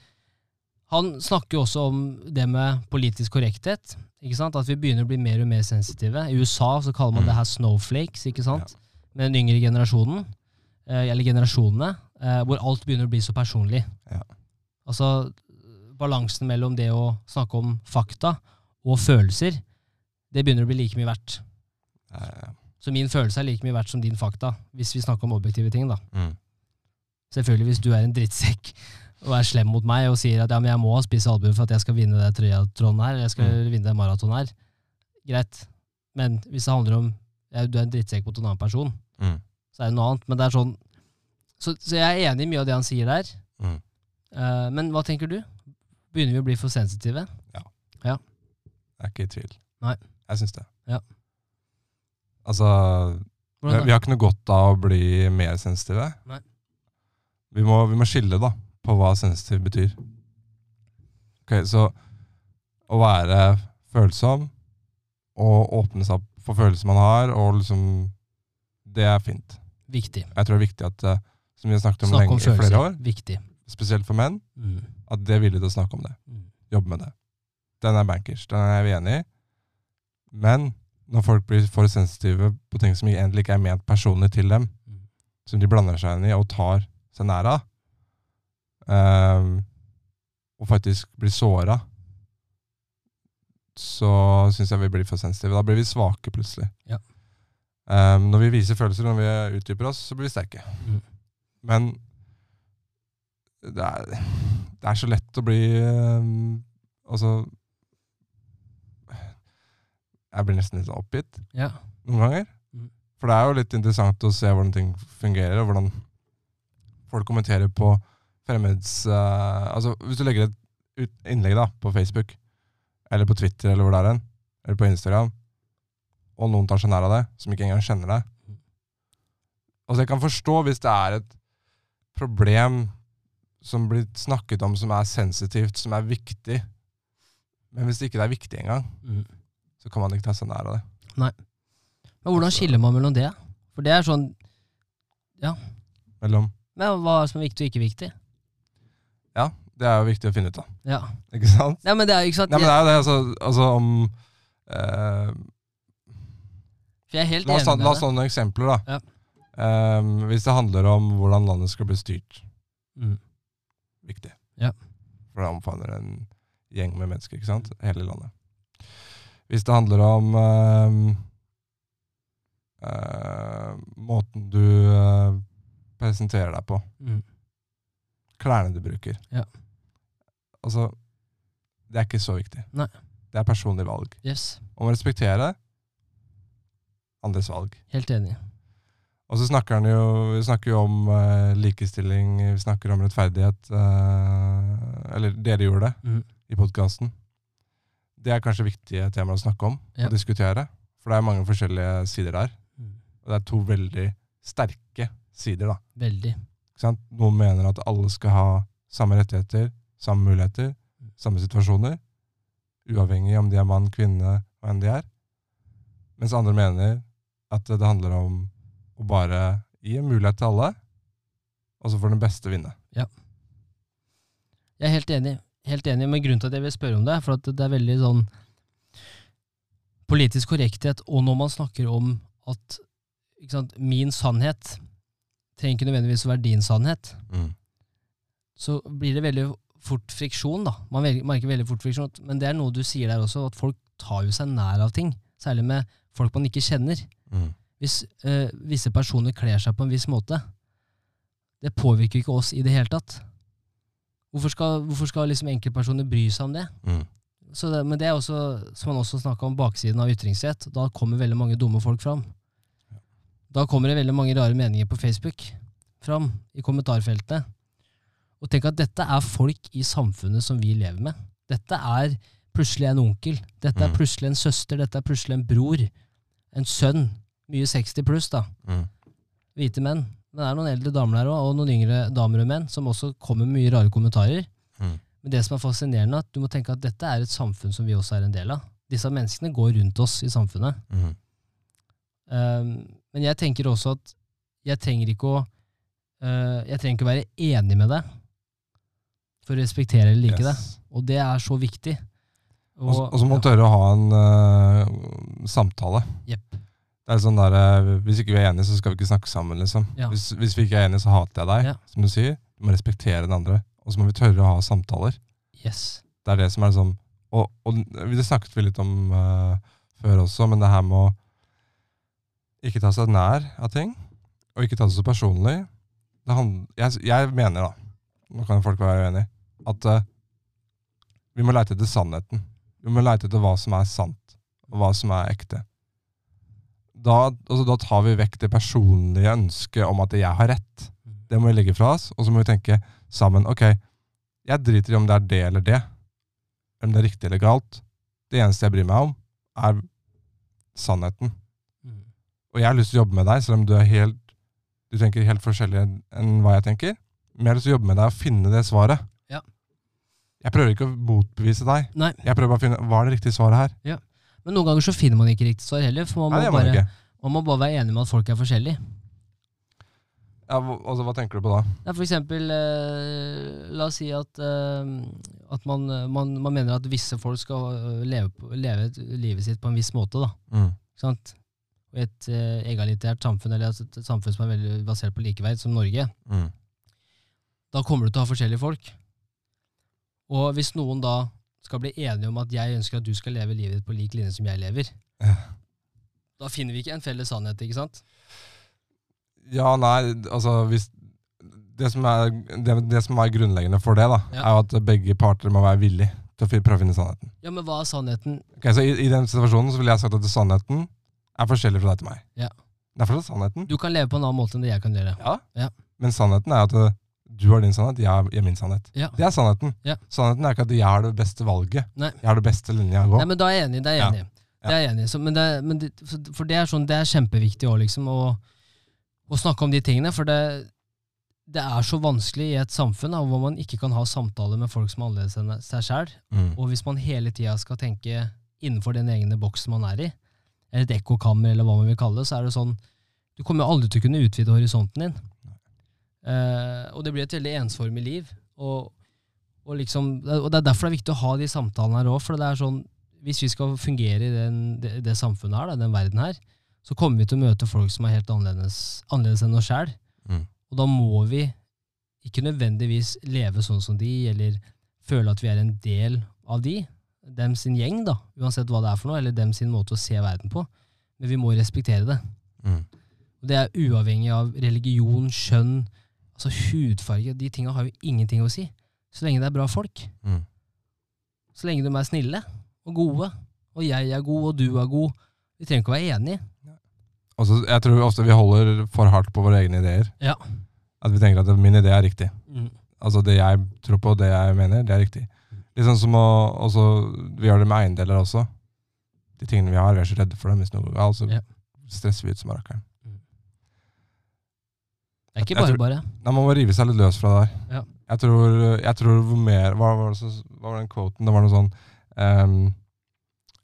han snakker jo også om det med politisk korrekthet. ikke sant? At vi begynner å bli mer og mer sensitive. I USA så kaller man Mm. det her snowflakes, ikke sant? med den yngre generasjonen, eh, eller generasjonene, eh, hvor alt begynner å bli så personlig. Ja. Altså balansen mellom det å snakke om fakta og følelser, det begynner å bli like mye verdt. Eh, Så min følelse er like mye verdt som din fakta, hvis vi snakker om objektive ting. da. mm. Selvfølgelig hvis du er en drittsekk og er slem mot meg og sier at ja, men jeg må ha spist albue for at jeg skal vinne det triatronen her, eller jeg skal Mm. vinne det maratonet her. Greit. Men hvis det handler om ja, du er en drittsekk mot en annen person, Mm. så er det noe annet. Men det er sånn Så, så jeg er enig i mye av det han sier der. Mm. Uh, men hva tenker du? Begynner vi å bli for sensitive? Ja. ja. Jeg er ikke i tvil. Nei. Jeg syns det. Ja. Altså, vi, vi har ikke noe godt av å bli mer sensitive. Nei. Vi må, vi må skille da, på hva sensitiv betyr. Ok, Så å være følsom og åpne seg opp for følelser man har, og liksom Det er fint. Viktig. Jeg tror det er viktig at, eh, som vi har snakket om Snakk lenge, om i flere år, Viktig. spesielt for menn, Mm. at de er villige til å snakke om det. Mm. Jobbe med det. Den er bankers. Den er vi enig i. Men når folk blir for sensitive på ting som egentlig ikke er ment personlig til dem, Mm. som de blander seg inn i og tar seg nær av, um, og faktisk blir såra, så syns jeg vi blir for sensitive. Da blir vi svake plutselig. Ja. Um, når vi viser følelser, når vi utdyper oss, så blir vi sterke. Mm. Men det er, det er så lett å bli um, Altså Jeg blir nesten litt oppgitt Ja. noen ganger. Mhm. For det er jo litt interessant å se hvordan ting fungerer, og hvordan folk kommenterer på fremmeds... Uh, altså Hvis du legger et innlegg da, på Facebook, eller på Twitter, eller hvor det er hen, eller på Instagram, og noen tar seg nær av det, som ikke engang kjenner deg Mhm. Altså Jeg kan forstå hvis det er et problem som blir snakket om som er sensitivt, som er viktig, men hvis det ikke er viktig engang, Mm. Så kan man ikke ta seg nær av det. Men hvordan Altså- skiller man mellom det? For det er sånn Mellom men Hva som er viktig og ikke viktig? Ja, Det er jo viktig å finne ut av. Ja. Ikke sant? Nei, men det er ikke sant Nei, men det er jo det, altså, altså om eh, For jeg er helt La oss enig la oss ta noen eksempler, da. Ja. Um, hvis det handler om hvordan landet skal bli styrt. Mm. Viktig. Ja. For det omfavner en gjeng med mennesker, ikke sant? Hele landet. Hvis det handler om ehm, eh, måten du eh, presenterer deg på, Mm. klærne du bruker Ja. Altså, det er ikke så viktig. Nei. Det er personlig valg. Yes. Om å respektere andres valg. Helt enig. Og så snakker han jo, vi snakker jo om uh, likestilling, vi snakker om rettferdighet. Uh, eller dere gjorde det Mm. i podkasten. Det er kanskje viktige temaer å snakke om Ja. og diskutere. For det er mange forskjellige sider der. Mm. Og det er to veldig sterke sider. da. Veldig. Noen mener at alle skal ha samme rettigheter, samme muligheter, samme situasjoner. Uavhengig om de er mann, kvinne, hva enn de er. Mens andre mener at det handler om å bare gi en mulighet til alle, og så får den beste vinne. Ja. Jeg er helt enig. Helt enig, men grunnen til at jeg vil spørre om det, er for at det er veldig sånn politisk korrekthet, og når man snakker om at sant, min sannhet trenger ikke nødvendigvis å være din sannhet, så blir det veldig fort friksjon, da. Man merker veldig fort friksjon, men det er noe du sier der også, at folk tar jo seg nær av ting, særlig med folk man ikke kjenner. Hvis øh, visse personer kler seg på en viss måte, det påvirker ikke oss i det hele tatt. Hvorfor skal, hvorfor skal liksom enkeltpersoner bry seg om det? Så det, men det er også, som man også snakka om, baksiden av ytringsrett. Da kommer veldig mange dumme folk fram. Da kommer det veldig mange rare meninger på Facebook fram i kommentarfeltene. Og tenk at dette er folk i samfunnet som vi lever med. Dette er plutselig en onkel. Dette er Mm. plutselig en søster. Dette er plutselig en bror. En sønn. Mye 60 pluss, da. Hvite menn. Men det er noen eldre damer der òg, og noen yngre damer og menn, som også kommer med mye rare kommentarer. Mm. Men det som er fascinerende, er at du må tenke at dette er et samfunn som vi også er en del av. Disse menneskene går rundt oss i samfunnet. Um, men jeg tenker også at jeg trenger ikke å uh, Jeg trenger ikke å være enig med deg for å respektere eller like det. Og det er så viktig. Og og så må man tørre å ha en uh, samtale. Jepp. Det er sånn der, øh, Hvis ikke vi er enige, så skal vi ikke snakke sammen. liksom. Ja. Hvis, hvis vi ikke er enige, så hater jeg deg. Ja. Som du sier. Du må respektere den andre. Og så må vi tørre å ha samtaler. Yes. Det er det som er sånn Og, og det snakket vi litt om uh, før også, men det her med å ikke ta seg nær av ting, og ikke ta det så personlig det jeg, jeg mener, da, nå kan folk være uenige, at uh, vi må leite etter sannheten. Vi må leite etter hva som er sant, og hva som er ekte. Da, altså, da tar vi vekk det personlige ønsket om at jeg har rett. Det må vi legge fra oss, og så må vi tenke sammen. Ok, jeg driter i om det er det eller det. Om det er riktig eller galt. Det eneste jeg bryr meg om, er sannheten. Mm. Og jeg har lyst til å jobbe med deg, selv om du er helt du tenker helt forskjellig enn- hva jeg tenker. Men jeg har lyst til å jobbe med deg og finne det svaret. Ja. Jeg prøver ikke å motbevise deg. Nei, Jeg prøver bare å finne hva er det riktige svaret her. Men noen ganger så finner man ikke riktig svar heller, for man Nei, det må, gjør man bare, ikke. man må bare være enig med at folk er forskjellige. Ja, hva- altså, hva tenker du på da? Ja, for eksempel, eh, la oss si at, eh, at man, man, man mener at visse folk skal eh, leve, på- leve livet sitt på en viss måte. da, Mm. ikke sant? Og et eh, egalitært samfunn, eller altså et samfunn som er veldig basert på likeverd, som Norge, Mm. da kommer du til å ha forskjellige folk. Og hvis noen da skal bli enige om at jeg ønsker at du skal leve livet ditt på lik linje som jeg lever, Ja. da finner vi ikke en felles sannhet, ikke sant? Ja, nei, altså hvis det som, er, det, det som er grunnleggende for det, da, Ja. er jo at begge parter må være villige til å prøve å finne sannheten. Ja, men hva er sannheten? Ok, så i, I den situasjonen så ville jeg sagt at sannheten er forskjellig fra deg til meg. Ja. Det er fortsatt sannheten, Du kan leve på en annen måte enn det jeg kan gjøre. ja. Ja. men sannheten er at du har din sannhet, jeg har min sannhet. Ja. Det er sannheten. Ja. Sannheten er ikke at jeg har det beste valget. Nei. Jeg har det beste linja å gå. Nei, men da er jeg enig. Det er jeg enig. Ja. Det er jeg enig. Så, men det, men det, for- det er sånn, det er kjempeviktig også, liksom, å, å snakke om de tingene. For det, det er så vanskelig i et samfunn da, hvor man ikke kan ha samtaler med folk som er annerledes enn seg sjøl. Mm. Og hvis man hele tida skal tenke innenfor den egne boksen man er i, eller et ekkokammer, eller hva man vil kalle det, så er det sånn Du kommer jo aldri til å kunne utvide horisonten din. Eh, og det blir et veldig ensformig liv. Og, Og, liksom, og det er derfor det er viktig å ha de samtalene her òg. For det er sånn, hvis vi skal fungere i den, det, det samfunnet her, da, den verden her, så kommer vi til å møte folk som er helt annerledes, annerledes enn oss sjæl. Mm. Og da må vi ikke nødvendigvis leve sånn som de, eller føle at vi er en del av de, dem sin gjeng, da, uansett hva det er for noe, eller dem sin måte å se verden på. Men vi må respektere det. Mm. Det er uavhengig av religion, kjønn, altså hudfarge. De tinga har jo ingenting å si. Så lenge det er bra folk. Mm. Så lenge de er snille og gode. Og jeg er god, og du er god. Vi trenger ikke å være enige. Altså, jeg tror ofte vi holder for hardt på våre egne ideer. Ja. At vi tenker at min idé er riktig. Mm. Altså det jeg tror på, det jeg mener, det er riktig. Sånn som å også, Vi gjør det med eiendeler også. De tingene vi har, vi er så redde for dem. Hvis noe går galt, så stresser vi ut som rakkeren. Det er ikke bare tror- bare. Nei, Man må rive seg litt løs fra det der. Ja. Jeg tror, jeg tror hvor mer Hva var, det, hva var den quoten? Det var noe sånn um,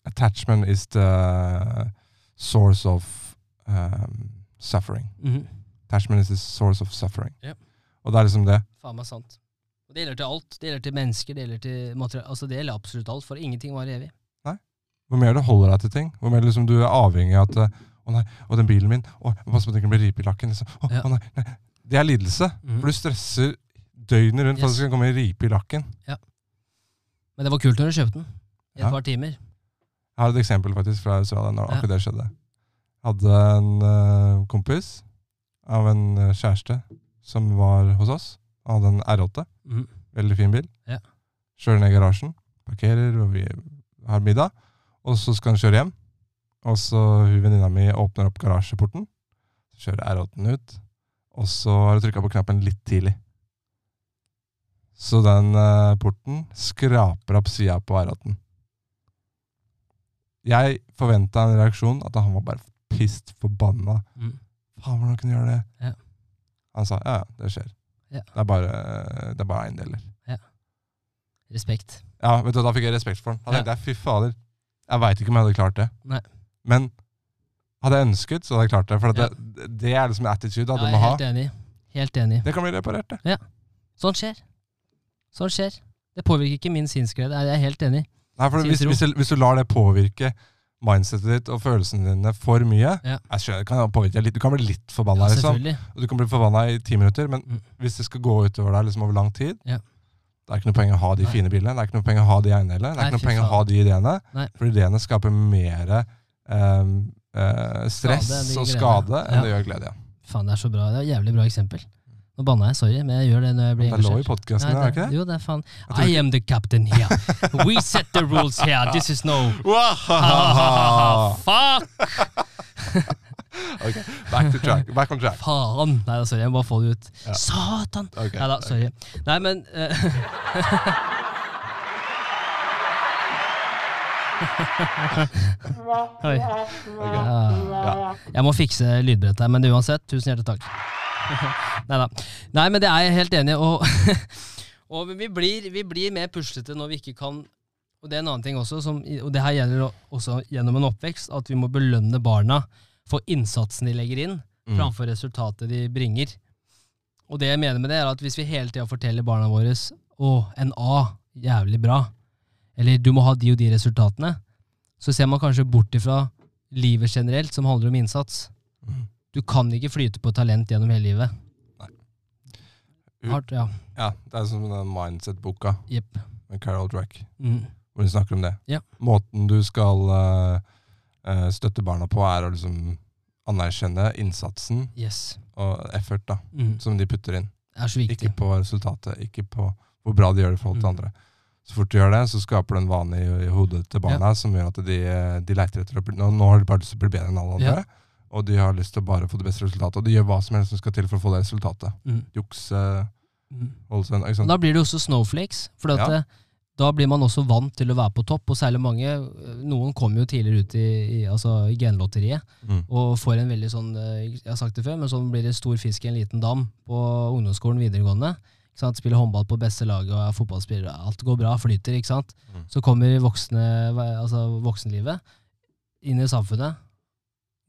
Attachment is the source of um, suffering. Mhm. Attachment is the source of suffering. Ja. Og det er liksom det. Faen meg sant. Og det gjelder til alt. Det gjelder til mennesker, det gjelder til material. Altså det gjelder absolutt alt, for ingenting varer evig. Nei. Hvor mer du holder deg til ting. Hvor mer liksom du er avhengig av at Å nei, og den bilen min Å, må på at den ikke blir ripe i lakken. Liksom. Å, Ja. å nei, nei. Det er lidelse. Mm. For du stresser døgnet rundt for at du det skal komme ripe i lakken. Men det var kult når du kjøpte den. I et Ja. par timer. Jeg har et eksempel faktisk fra Australia når Ja. akkurat det skjedde. Jeg hadde en uh, kompis av en eh, kjæreste som var hos oss. Han hadde en R8. Mm. Veldig fin bil. Ja. Kjører ned i garasjen, parkerer, og vi har middag. Og så skal han kjøre hjem. Og så hun venninna mi åpner opp garasjeporten. Så kjører R8-en ut. Og så har du trykka på knappen litt tidlig. Så den eh, porten skraper opp sida på R8-en. Jeg forventa en reaksjon, at han var bare pissed forbanna. Mm. Faen, hvordan kunne du gjøre det? Ja. Han sa ja, ja, det skjer. Ja. Det er bare, det er bare eiendeler. Respekt. Ja, vet du, Da fikk jeg respekt for. Da Ja. tenkte jeg, fy fader, jeg veit ikke om jeg hadde klart det. Nei. Men hadde jeg ønsket, så hadde jeg klart det. For det, det er liksom attitude da, du må ha. helt enig. Helt enig. Det kan bli reparert, det. Ja. Sånn skjer. Sånn skjer. Det påvirker ikke min sinnsglede. Jeg er helt enig. Nei, for hvis, Sinnsro. hvis, du, hvis du lar det påvirke mindsetet ditt og følelsene dine for mye Ja. jeg skjønner, det kan påvirke deg litt, Du kan bli litt forbanna, Ja, liksom. selvfølgelig. Og du kan bli forbanna i ti minutter, men Mm. hvis det skal gå utover deg liksom over lang tid Ja. Det er ikke noe poeng å ha de Nei. fine bilene, det er ikke noe poeng å ha de eiendelene, det er Nei, ikke noe fy poeng å ha de ideene. Nei. For ideene skaper mer ehm, eh, stress Skade og skade enn Ja. det gjør glede. Ja. Faen, det er så bra. Det er et jævlig bra eksempel. Nå banna jeg, sorry, men jeg gjør det når jeg blir Det er lov i engasjert. podkasten, er det ikke det? Jo, det er faen. I am the captain here. We set the rules here. This is no. Fuck! ok, back to track. Back on track. Faen! Nei, da, sorry, jeg må bare få det ut. Ja. Satan! Okay, Nei da, sorry. Nei, men eh, Oi. Ja. Jeg må fikse lydbrettet her, men uansett, tusen hjertelig takk. Neida. Nei men det er jeg helt enig i. Og, og vi, blir, vi blir mer puslete når vi ikke kan Og det er en annen ting også, som, og det her gjelder også gjennom en oppvekst, at vi må belønne barna for innsatsen de legger inn, Mm. framfor resultatet de bringer. Og det jeg mener med det, er at hvis vi hele tida forteller barna våre å, en A, jævlig bra, eller du må ha de og de resultatene, så ser man kanskje bort ifra livet generelt, som handler om innsats. Mm. Du kan ikke flyte på talent gjennom hele livet. U- Hardt, ja. Ja, det er som den Mindset-boka yep. med Carol Drack, Mm. hvor hun snakker om det. Ja. Måten du skal eh, støtte barna på, er å liksom anerkjenne innsatsen Yes. og effort da, Mm. som de putter inn. Ikke på resultatet, ikke på hvor bra de gjør det i forhold til Mm. andre. Så fort du gjør det, så skaper du en vane i, i hodet til barna som gjør at de, de leiter etter å bli nå, nå har de bare lyst til å bli bedre enn alle andre. Og de har lyst til å bare få det beste resultatet. Og de gjør hva som helst som skal til for å få det resultatet. Mm. Jukse, Mm. da blir det også snowflakes, for at, Ja. eh, da blir man også vant til å være på topp, og særlig mange, eh, noen kommer jo tidligere ut i, i, altså, i genlotteriet, Mm. og får en veldig sånn, eh, jeg har sagt det før, men sånn blir det stor fisk i en liten dam på ungdomsskolen videregående. Sant? Spiller håndball på beste laget og er fotballspiller, alt går bra, flyter, ikke sant? Mm. Så kommer voksne, altså voksenlivet inn i samfunnet,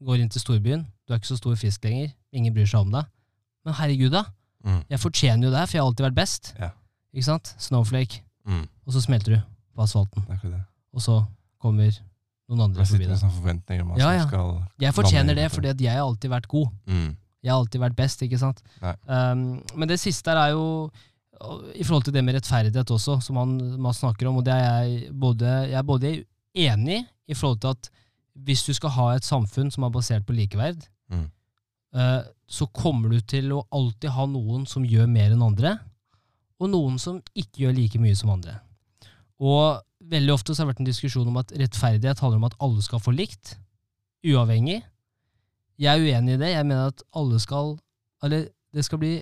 går inn til storbyen, du er ikke så stor fisk lenger, ingen bryr seg om deg. Men herregud da, Mm. jeg fortjener jo det, her, for jeg har alltid vært best. Ja. Ikke sant? Snowflake. Mm. og så smelter du på asfalten. Og så kommer noen andre forbi deg. Ja, ja. Jeg fortjener det, fordi jeg har alltid vært god. mm. Jeg har alltid vært best, ikke sant? Um, men det siste her er jo i forhold til det med rettferdighet også, som han, man snakker om, og det er jeg både, jeg er både enig i forhold til at hvis du skal ha et samfunn som er basert på likeverd, Mm. uh, så kommer du til å alltid ha noen som gjør mer enn andre, og noen som ikke gjør like mye som andre. Og veldig ofte så har det vært en diskusjon om at rettferdighet handler om at alle skal få likt, uavhengig. Jeg er uenig i det. Jeg mener at alle skal Eller det skal bli,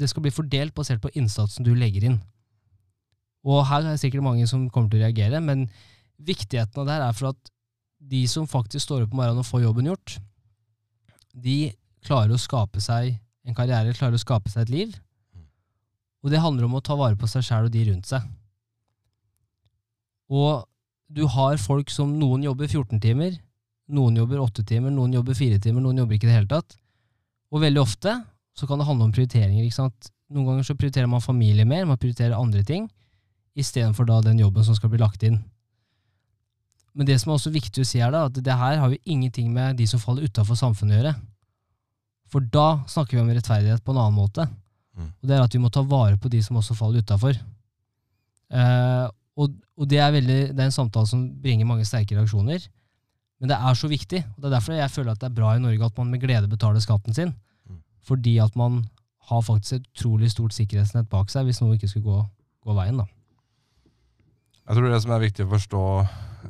det skal bli fordelt basert på innsatsen du legger inn. Og her er det sikkert mange som kommer til å reagere, men viktigheten av det her er for at de som faktisk står opp om morgenen og får jobben gjort, de klarer å skape seg en karriere, klarer å skape seg et liv. Og det handler om å ta vare på seg sjæl og de rundt seg. Og du har folk som noen jobber 14 timer, noen jobber 8 timer, noen jobber 4 timer, noen jobber ikke i det hele tatt. Og veldig ofte så kan det handle om prioriteringer. ikke sant? Noen ganger så prioriterer man familie mer, man prioriterer andre ting, istedenfor da den jobben som skal bli lagt inn. Men det som er også viktig å si her, da, at det her har jo ingenting med de som faller utafor samfunnet å gjøre. For da snakker vi om rettferdighet på en annen måte. Mm. Og det er at vi må ta vare på de som også faller utafor. Eh, og, og det er, veldig, det er en samtale som bringer mange sterke reaksjoner. Men det er så viktig. og Det er derfor jeg føler at det er bra i Norge at man med glede betaler skatten sin. Mm. Fordi at man har faktisk et utrolig stort sikkerhetsnett bak seg hvis noe ikke skulle gå, gå veien. da. Jeg tror det som er viktig å forstå,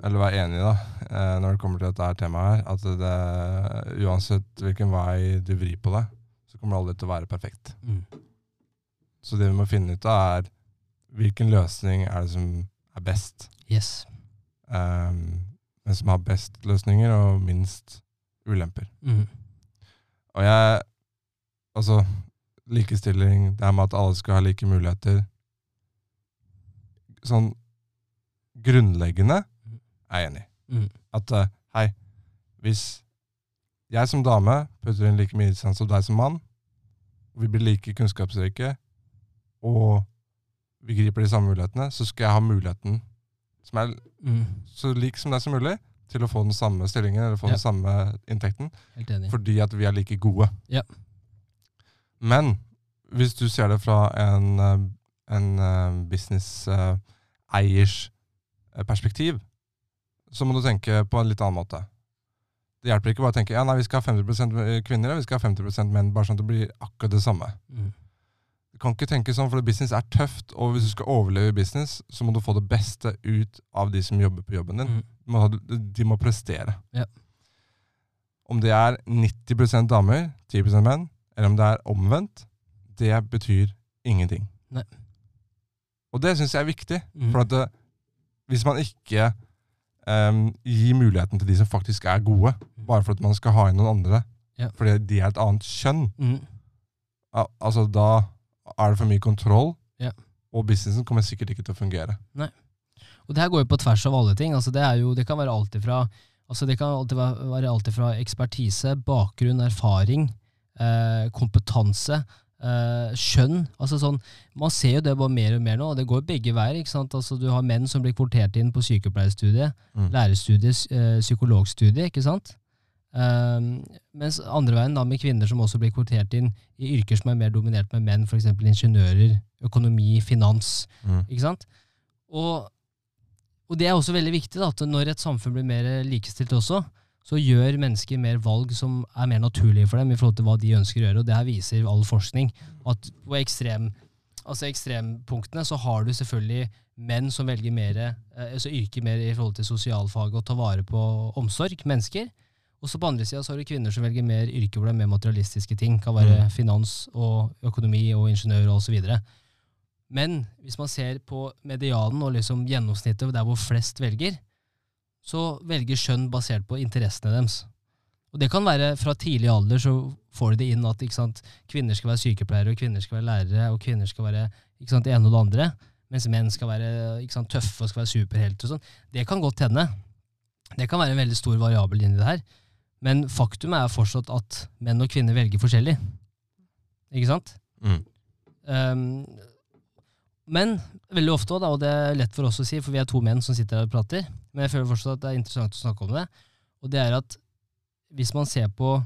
eller være enig i da, eh, når det kommer til dette her temaet her, at det, uansett hvilken vei du vrir på deg, så kommer det aldri til å være perfekt. Så det vi må finne ut av er hvilken løsning er det som er best. Yes. Um, men som har best løsninger og minst ulemper. Mm. Og jeg Altså, likestilling, det her med at alle skal ha like muligheter Sånn grunnleggende er jeg enig i. Mm. At eh, hei, hvis jeg som dame putter inn like mye innsats som deg som mann, og vi blir like kunnskapsrike, og vi griper de samme mulighetene, så skal jeg ha muligheten som er Mm. så lik som det er som mulig, til å få den samme stillingen eller få Ja. den samme inntekten, Helt enig. fordi at vi er like gode. Ja. Men hvis du ser det fra en, eh, en eh, business-eiers eh, perspektiv, så må du tenke på en litt annen måte. Det hjelper ikke bare å tenke ja, nei, vi skal ha 50 kvinner og vi skal ha 50% menn, bare sånn at det blir akkurat det samme. Mm. Kan ikke tenke sånn, for business er tøft, og hvis du skal overleve i business, så må du få det beste ut av de som jobber på jobben din. Mm. De må, prestere. Ja. Om det er 90% damer, 10% menn, eller om det er omvendt, det betyr ingenting. Nei. Og det syns jeg er viktig, Mm. for at det, hvis man ikke um, gir muligheten til de som faktisk er gode, bare for at man skal ha inn noen andre, Ja. fordi de er et annet kjønn, Mm. Al altså da er det for mye kontroll, Ja. og businessen kommer sikkert ikke til å fungere. Og det her går jo på tvers av alle ting. Altså det, jo, det kan være alt ifra altså det kan alltid være, være alt ifra ekspertise, bakgrunn, erfaring, eh, kompetanse, eh, skjønn. Altså sånn, man ser jo det bare mer og mer nå, og det går begge veier. ikke sant? Altså Du har menn som blir kvotert inn på sykepleierstudiet, Mm. lærerstudiet, eh, psykologstudiet, ikke sant? Um, mens andre veien da med kvinner som også blir kvotert inn i yrker som er mer dominert med menn, f.eks. ingeniører, økonomi, finans. Ikke sant? Og, og det er også veldig viktig da, at når et samfunn blir mer likestilt også, så gjør mennesker mer valg som er mer naturlige for dem i forhold til hva de ønsker å gjøre. Og det her viser all forskning at på ekstrem, altså ekstrempunktene så har du selvfølgelig menn som velger mer, eh, altså yrker mer i forhold til sosialfag og tar vare på omsorg, mennesker. Og så på andre sida så har du kvinner som velger mer yrke hvor det er mer materialistiske ting. Kan være Mm. finans og økonomi og ingeniør og så videre. Men hvis man ser på medianen og liksom gjennomsnittet der hvor flest velger, så velger skjønn basert på interessene deres. Og det kan være fra tidlig alder så får de det inn at sant, kvinner skal være sykepleiere, og kvinner skal være lærere, og kvinner skal være sant, det ene og det andre, mens menn skal være sant, tøffe og skal være superhelter og sånn. Det kan godt hende. Det kan være en veldig stor variabel inni det her. Men faktum er fortsatt at menn og kvinner velger forskjellig. Ikke sant? Mm. Um, Men veldig ofte, da, og det er lett for oss å si, for vi er to menn som sitter her og prater, men jeg føler fortsatt at det er interessant å snakke om det, og det er at hvis man ser på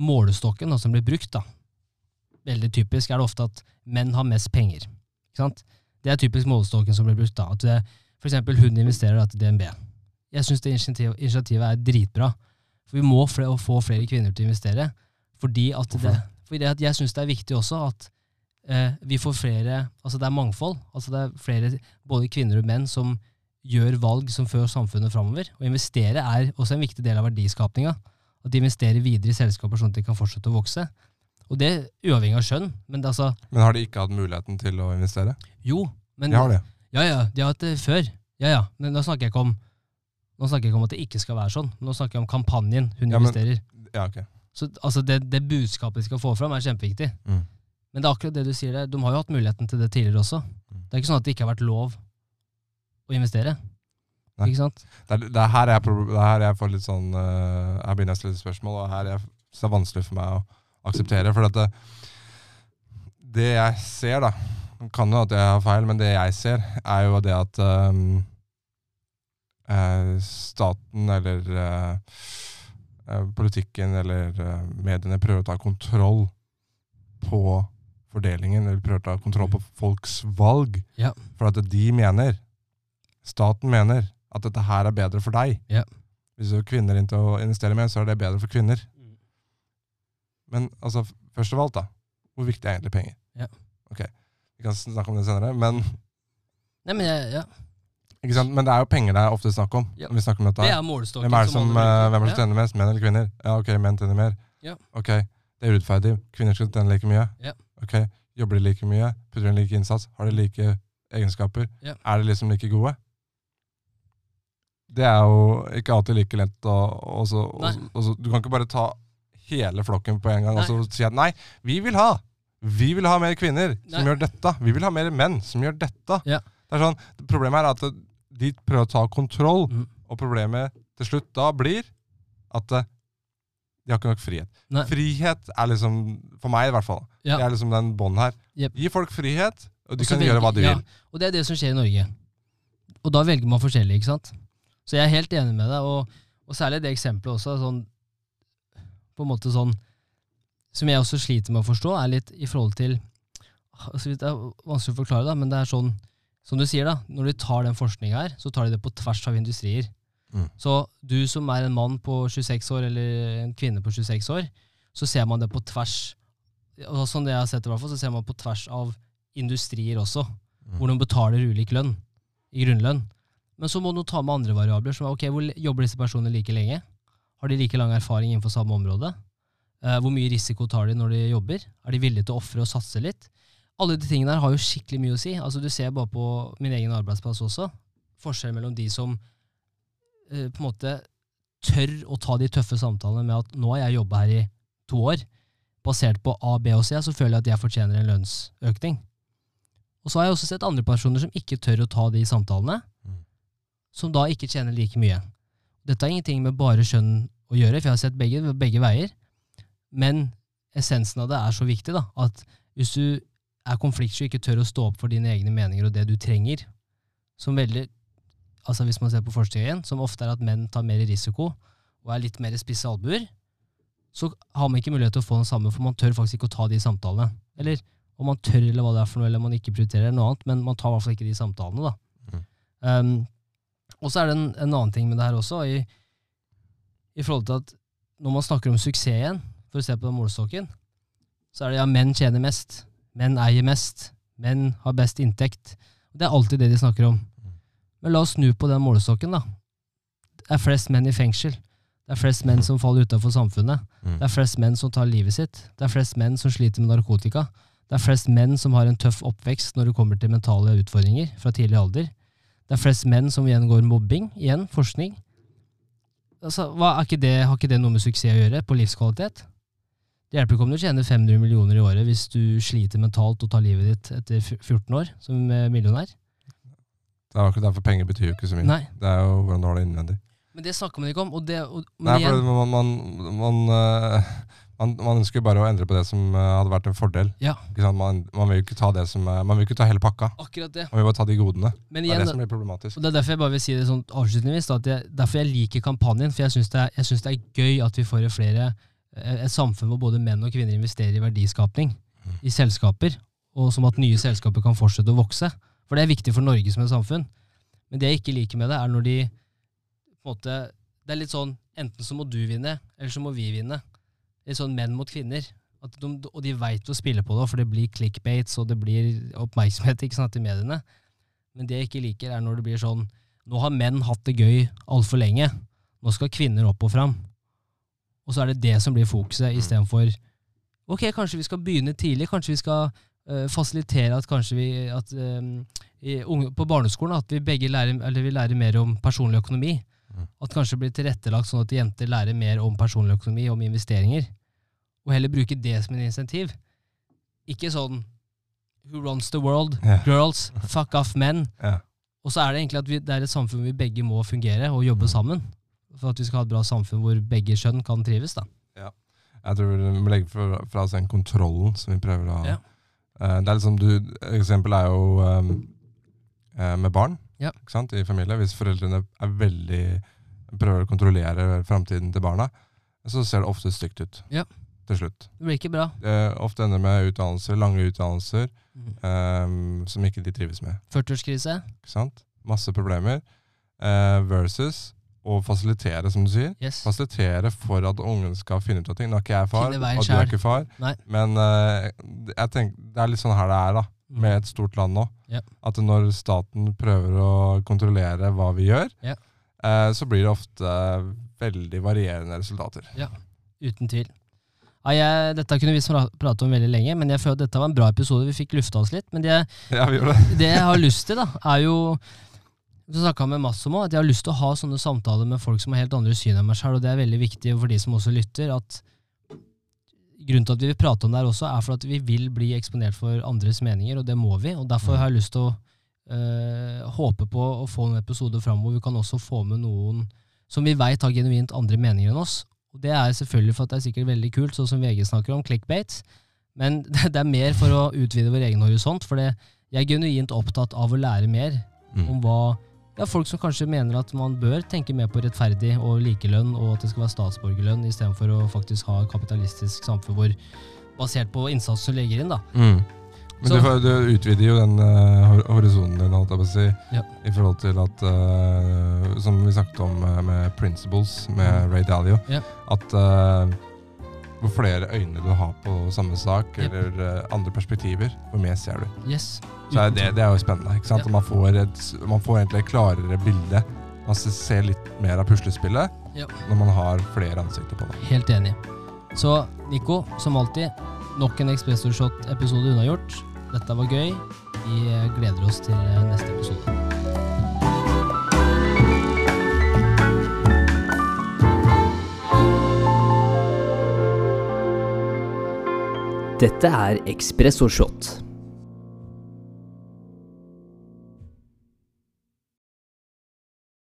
målestokken da, som blir brukt, da, veldig typisk er det ofte at menn har mest penger. Ikke sant? Det er typisk målestokken som blir brukt. da, at det, For eksempel hun investerer da til DNB. Jeg syns det initiativet er dritbra. For vi må fle- få flere kvinner til å investere. Fordi at, det, fordi at jeg syns det er viktig også at eh, vi får flere Altså det er mangfold. Altså det er flere, både kvinner og menn, som gjør valg som fører samfunnet framover. Å investere er også en viktig del av verdiskapinga. At de investerer videre i selskaper sånn at de kan fortsette å vokse. Og det uavhengig av skjønn. Men det, altså, Men har de ikke hatt muligheten til å investere? jo, men De har det. Ja, ja, de har hatt det før. Ja, ja, men da snakker jeg ikke om nå snakker jeg ikke om at det ikke skal være sånn. Nå snakker jeg om kampanjen hun Ja, men- investerer. Ja, ok. Så altså, det, det budskapet de skal få fram, er kjempeviktig. Mm. Men det er akkurat det du sier der. De har jo hatt muligheten til det tidligere også. Mm. Det er ikke sånn at det ikke har vært lov å investere. Nei. Ikke sant? Det er, det er her jeg, det er her jeg får litt sånn uh, Her begynner jeg å stille spørsmål, og her jeg, det er vanskelig for meg å akseptere. For det, det jeg ser, da Kan jo at jeg har feil, men det jeg ser, er jo det at um, staten eller eh, eh, politikken eller eh, mediene prøver å ta kontroll på fordelingen, eller prøver å ta kontroll på folks valg. Ja. For at de mener, staten mener, at dette her er bedre for deg. Ja. Hvis du har kvinner inn til å investere med, så er det bedre for kvinner. Men altså, først av alt, da. Hvor viktig er egentlig penger? Ja. Ok, vi kan snakke om det senere. Men, Nei, men jeg, ja. Ikke sant? men det er jo penger det er ofte snakk om. Ja. vi snakker om dette Det er målestokken Hvem er det som, eh, hvem er det som tjener mest? Menn eller kvinner? Ja, ok, menn tjener mer. Ja. Ok, det er urettferdig. Kvinner skal tjene like mye. Ja. Ok, Jobber de like mye? Putter de like innsats? Har de like egenskaper? Ja. Er de liksom like gode? Det er jo ikke alltid like lett å og og og Du kan ikke bare ta hele flokken på en gang og Nei. så si at nei, vi vil ha Vi vil ha mer kvinner som Nei. gjør dette. Vi vil ha mer menn som gjør dette. Ja. Det sånn, Problemet er at de prøver å ta kontroll, Mm. og problemet til slutt da blir at eh, de har ikke nok frihet. Nei. Frihet er liksom, for meg i hvert fall, Ja. det er liksom den bånden her. Yep. Gi folk frihet, og de Også kan kan gjøre hva de vil. Ja, og det er det som skjer i Norge. Og da velger man forskjellig, ikke sant? Så jeg er helt enig med deg, og, og særlig det eksempelet også, sånn, på en måte sånn, som jeg også sliter med å forstå, er litt i forhold til, altså det er vanskelig å forklare da, men det er sånn, som du sier da, når de tar den forskningen her, så tar de det på tvers av industrier. Mm. Så du som er en mann på 26 år, eller en kvinne på 26 år, så ser man det på tvers, og sånn det jeg har sett i hvert fall, så ser man på tvers av industrier også, Mm. hvor de betaler ulik lønn, i grunnlønn. Men så må du ta med andre variabler, som er ok, hvor jobber disse personene like lenge? Har de like lang erfaring innenfor samme område? Eh, hvor mye risiko tar de når de jobber? Er de villige til å ofre og satse litt? Alle de tingene her har jo skikkelig mye å si. Altså Du ser bare på min egen arbeidsplass også. Forskjellen mellom de som eh, på en måte tør å ta de tøffe samtalene med at nå har jeg jobba her i to år. Basert på A, B og C, så føler jeg at jeg fortjener en lønnsøkning. Og så har jeg også sett andre personer som ikke tør å ta de samtalene, Mm. som da ikke tjener like mye. Dette har ingenting med bare skjønn å gjøre, for jeg har sett begge, begge veier. Men essensen av det er så viktig, da, at hvis du er konfliktsky og ikke tør å stå opp for dine egne meninger og det du trenger, som veldig altså hvis man ser på forskning igjen, som ofte er at menn tar mer risiko og er litt mer spisse albuer, så har man ikke mulighet til å få den samme, for man tør faktisk ikke å ta de samtalene. Eller om man tør, eller hva det er for noe, eller man ikke prioriterer noe annet, men man tar i hvert fall ikke de samtalene, da. Um, og så er det en, en annen ting med det her også, i, i forhold til at når man snakker om suksess igjen, for å se på den målestokken, så er det ja, menn tjener mest, menn eier mest, menn har best inntekt. Det er alltid det de snakker om. Men la oss snu på den målestokken, da. Det er flest menn i fengsel. Det er flest menn som faller utenfor samfunnet. Mm. Det er flest menn som tar livet sitt. Det er flest menn som sliter med narkotika. Det er flest menn som har en tøff oppvekst når det kommer til mentale utfordringer fra tidlig alder. Det er flest menn som gjengår mobbing. Igjen, forskning. Altså, ikke det, har ikke det noe med suksess å gjøre, på livskvalitet? Det hjelper ikke om du tjener 500 millioner i året hvis du sliter mentalt og tar livet ditt etter 14 år som eh, millionær. Det er akkurat derfor penger betyr jo ikke så mye. Nei, Det er jo hvordan du har det innvendig. men det snakker man ikke om. Og det, og, men Nei, igjen, for man, man, man, øh, Man, man ønsker bare å endre på det som eh, hadde vært en fordel. Ja. Man, man vil jo ikke ta det som Man vil ikke ta hele pakka. Akkurat det. Man vil bare ta de godene. Men Det er det som blir problematisk. Og Det er derfor jeg bare vil si det sånn avslutningsvis. da, At jeg, derfor jeg liker kampanjen. For jeg syns det, det er gøy at vi får flere, eh, et samfunn hvor både menn og kvinner investerer i verdiskapning i selskaper. Og som at nye selskaper kan fortsette å vokse. For det er viktig for Norge som et samfunn. Men det jeg ikke liker med det, er når de på en måte, Det er litt sånn enten så må du vinne, eller så må vi vinne. Litt sånn menn mot kvinner. De, og de veit å spille på det, for det blir clickbates og det blir oppmerksomhet ikke sant, i mediene. Men det jeg ikke liker, er når det blir sånn Nå har menn hatt det gøy altfor lenge. Nå skal kvinner opp og fram. Og så er det det som blir fokuset, istedenfor Ok, kanskje vi skal begynne tidlig. Kanskje vi skal uh, fasilitere at kanskje vi at, um, i På barneskolen at vi begge lærer, eller vi lærer mer om personlig økonomi. Mm. At kanskje det blir tilrettelagt sånn at jenter lærer mer om personlig økonomi, om investeringer. Og heller bruke det som en insentiv. Ikke sånn Who runs the world? Yeah. Girls, fuck off men. Yeah. Og så er det egentlig at vi, det er et samfunn vi begge må fungere og jobbe sammen. For at vi skal ha et bra samfunn hvor begge kjønn kan trives. da. Jeg tror vi må legge fra, fra oss den kontrollen som vi prøver å ha. Ja. Eh, det er liksom du, Eksempel er jo um, med barn Ja. ikke sant, i familie. Hvis foreldrene er veldig prøver å kontrollere framtiden til barna, så ser det ofte stygt ut Ja. til slutt. Det blir ikke bra. Det ofte ender med utdannelser, lange utdannelser mm. um, som ikke de trives med. 40-årskrise. Ikke sant? Masse problemer. Eh, versus å fasilitere, som du sier. Yes. Fasilitere for at ungen skal finne ut av ting. Nå er ikke jeg far, og du er ikke far. Nei. Men uh, jeg tenker, det er litt sånn her det er, da. Mm. Med et stort land nå. Ja. At når staten prøver å kontrollere hva vi gjør, Ja. eh, så blir det ofte veldig varierende resultater. Ja, Uten tvil. Ja, jeg, dette kunne vi pra- prate om veldig lenge, men jeg føler at dette var en bra episode. Vi fikk lufta oss litt. Men det, Ja, vi det. det jeg har lyst til, da, er jo Du snakka med Mats om at jeg har lyst til å ha sånne samtaler med folk som har helt andre syn enn meg sjøl, og det er veldig viktig for de som også lytter. at Grunnen til at vi vil prate om det her også, er for at vi vil bli eksponert for andres meninger, og det må vi. og Derfor har jeg lyst til å øh, håpe på å få en episode fram hvor vi kan også få med noen som vi veit har genuint andre meninger enn oss. Og Det er selvfølgelig for at det er sikkert veldig kult, sånn som VG snakker om, clickbait. Men det er mer for å utvide vår egen horisont. For det, jeg er genuint opptatt av å lære mer Mm. om hva ja, folk som kanskje mener at man bør tenke mer på rettferdig og likelønn, og at det skal være statsborgerlønn, istedenfor å faktisk ha et kapitalistisk samfunn hvor basert på innsats du legger inn. da. Mm. Men du, du utvider jo den uh, horisonten din, holdt jeg på å si, Ja. i forhold til at uh, Som vi snakket om eh, med Principles, med Ray Dalio, Ja. at eh, hvor flere øyne du har på samme sak, Yep. eller eh, andre perspektiver, hvor mer ser du. Yes. Så er det, det er jo spennende. ikke sant? Ja. Man, får et, man får egentlig et klarere bilde. Man ser- litt mer av puslespillet Ja. når man har flere ansikter på det. Helt enig. Så Nico, som alltid, nok en Espresso Shot-episode unnagjort. Dette var gøy. Vi eh, gleder oss til eh, neste episode. Dette er Ekspresso Shot.